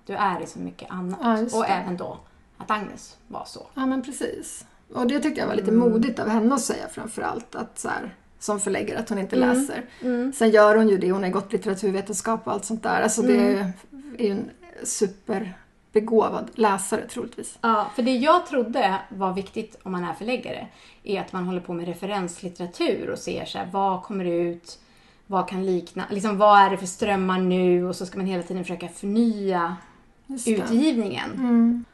du är i så mycket annat. Ja, och även då att Agnes var så. Ja, men precis. Och det tyckte jag var lite Mm. modigt av henne att säga framför allt. Att så här, som förläggare, att hon inte Mm. läser. Sen gör hon ju det, hon har gått litteraturvetenskap och allt sånt där. Alltså det Mm. är ju en superbegåvad läsare troligtvis. Ja, för det jag trodde var viktigt om man är förläggare är att man håller på med referenslitteratur och ser så här, vad kommer ut, vad kan likna, liksom vad är det för strömmar nu och så ska man hela tiden försöka förnya utgivningen. Mm.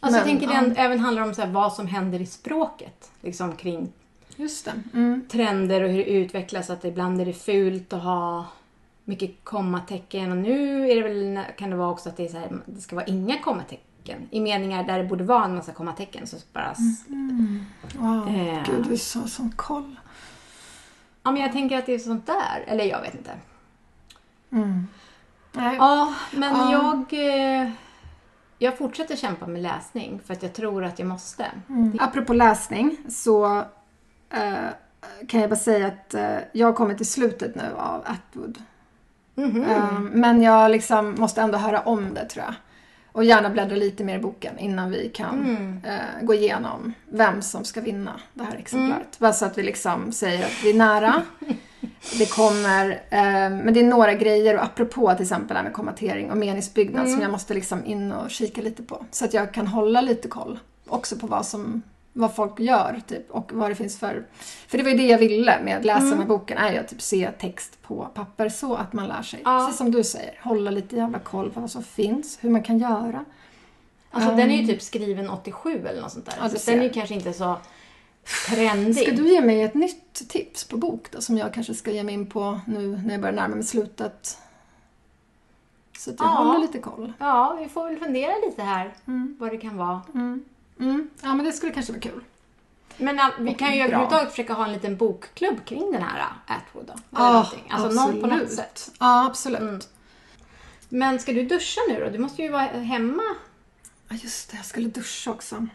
Alltså jag Men, tänker det ja. även- även handlar om så här, vad som händer i språket liksom kring Just det. Mm. trender och hur det utvecklas. Att ibland är det fult att ha mycket kommatecken och nu är det väl, kan det vara också att det, är så här, det ska vara inga kommatecken. I meningar där det borde vara en massa kommatecken så bara... Wow. Eh. Gud, du har sån koll. Ja men jag tänker att det är sånt där. Eller jag vet inte. Nej. Ja, men Ja. jag... eh, Jag fortsätter kämpa med läsning för att jag tror att jag måste. Apropå läsning så eh, kan jag bara säga att eh, jag kommit till slutet nu av Atwood. Mhm. Eh, men jag liksom måste ändå höra om det tror jag. Och gärna bläddra lite mer i boken innan vi kan Mm. eh, gå igenom vem som ska vinna det här exemplaret. Mm. Bara så att vi liksom säger att vi är nära. Det kommer, eh, men det är några grejer och apropå till exempel det här med kommatering och meningsbyggnad Mm. som jag måste liksom in och kika lite på. Så att jag kan hålla lite koll också på vad som vad folk gör typ, och vad det finns för... För det var ju det jag ville med att läsa Mm. här boken, är ju att typ se text på papper så att man lär sig. Ja. Precis som du säger, hålla lite jävla koll på vad som finns, hur man kan göra. Alltså den är ju typ skriven 87 eller något sånt där. Ja, så den är ju kanske inte så trendig. Ska du ge mig ett nytt tips på bok då, som jag kanske ska ge mig in på nu när jag börjar närma mig slutet? Så att jag Ja. håller lite koll. Ja, vi får väl fundera lite här vad det kan vara. Mm. Mm. Ja, men det skulle kanske vara kul. Men äh, vi kan ju överhuvudtaget försöka ha en liten bokklubb kring den här äh, Atwood då. Ja, någonting. alltså någon på något absolut. sätt. Ja, absolut. Mm. Men ska du duscha nu då? Du måste ju vara hemma. Ja, just det. Jag skulle duscha också.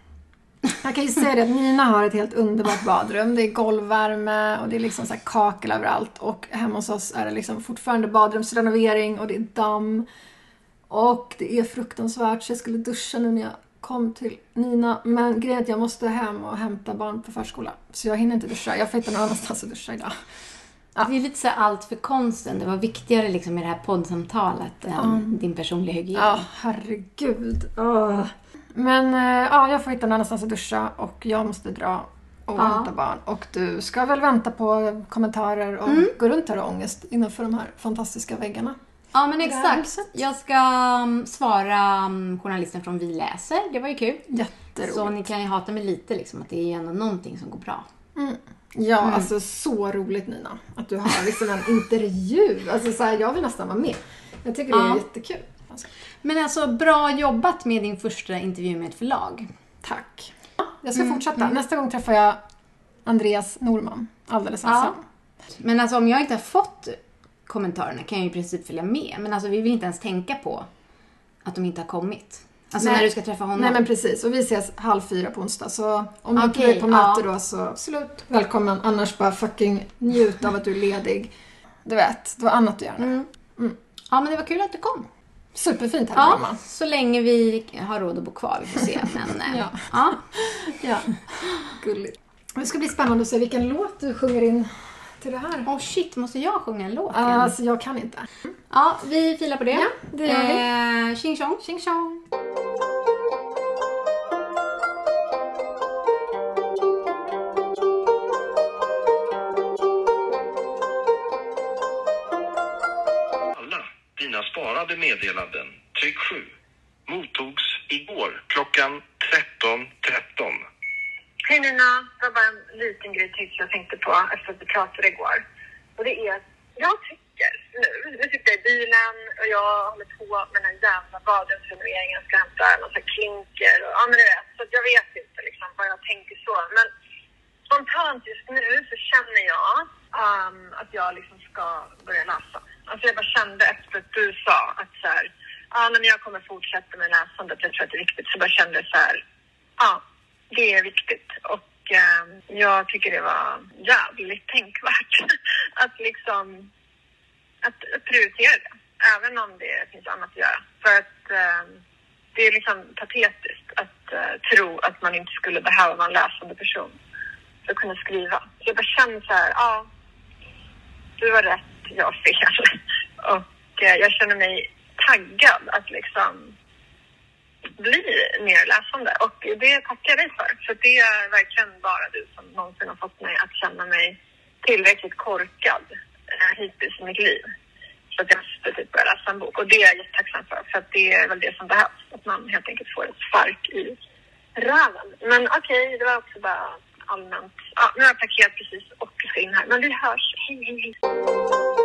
Jag kan ju säga det att Nina har ett helt underbart badrum. Det är golvvärme och det är liksom så här kakel överallt. Och hemma hos oss är det liksom fortfarande badrumsrenovering och det är damm. Och det är fruktansvärt så jag skulle duscha nu när jag kom till Nina. Men grejen är att jag måste hem och hämta barn på förskola. Så jag hinner inte duscha. Jag får hitta någon annanstans att duscha idag. Ja. Det är lite så allt för konsten. Det var viktigare liksom med det här poddsamtalet än din personliga hygien. Ja, herregud. Åh. Men eh, ja, jag får hitta någon annanstans att duscha och jag måste dra och Ja. hämta barn. Och du ska väl vänta på kommentarer och Mm. gå runt här och ångest innanför de här fantastiska väggarna. Ja men exakt. Jag ska um, svara um, journalisten från Vi läser. Det var ju kul. Jätteroligt. Så ni kan ju hata mig lite liksom att det är ju ändå någonting som går bra. Ja, Mm. alltså så roligt Nina. Att du har liksom en intervju. Alltså så här, jag vill nästan vara med. Jag tycker det är Ja. jättekul. Alltså, Men alltså bra jobbat med din första intervju med ett förlag. tack. Jag ska Mm, fortsätta. Nästa gång träffar jag Andreas Norman. Alldeles Ja. ensam. Men alltså om jag inte har fått kommentarerna kan jag i princip följa med. Men alltså vi vill inte ens tänka på att de inte har kommit. Alltså Nej. när du ska träffa honom. Nej men precis, och vi ses halv fyra på onsdag. Så om du Okej, är på möte ja. då så absolut välkommen. Annars bara fucking njut av att du är ledig. Du vet, du har annat att göra nu. Mm. Ja men det var kul att du kom. Superfint här Ja, hemma. så länge vi har råd att bo kvar. Vi får se. Men eh, Ja. ja. Ja. Gulligt. Det ska bli spännande att se vilken låt du sjunger in till det här. Åh oh shit, måste jag sjunga en låt igen? Alltså, jag kan inte. Ja, vi filar på det. Ja, det gör vi. Eh, tjing tjong. Tjing tjong. Alla dina sparade meddelanden, tryck 7, mottogs igår klockan 13.13. 13. Hej Nina, det var bara en liten grej till som jag tänkte på efter att vi pratade igår. Och det är jag tycker nu, nu sitter jag i bilen och jag håller på med den jävla badrumsrenoveringen, ska hämta en massa klinker och ja men du vet. Så jag vet inte liksom vad jag tänker så. Men spontant just nu så känner jag um, att jag liksom ska börja läsa. Alltså jag bara kände efter att du sa att så här, ja men jag kommer fortsätta med läsandet, jag tror att det är viktigt. Så bara kände så här, ja det är viktigt. Och eh, jag tycker det var jävligt tänkvärt att liksom att, prioritera det. Även om det finns annat att göra. För att eh, det är liksom patetiskt att eh, tro att man inte skulle behöva vara en läsande person för att kunna skriva. Så jag bara känner så här, ja, du har rätt, jag har fel. Och eh, jag känner mig taggad att liksom bli mer läsande. Och det tackar jag dig för. För det är verkligen bara du som någonsin har fått mig att känna mig tillräckligt korkad eh, hittills i mitt liv. Så att jag måste typ börja läsa en bok. Och det är jag jättetacksam för. För att det är väl det som behövs. Att man helt enkelt får ett spark i röven. Men okej, det var också bara allmänt. Ja, nu har jag parkerat precis och ska in här. Men vi hörs. Hej, hej, hej.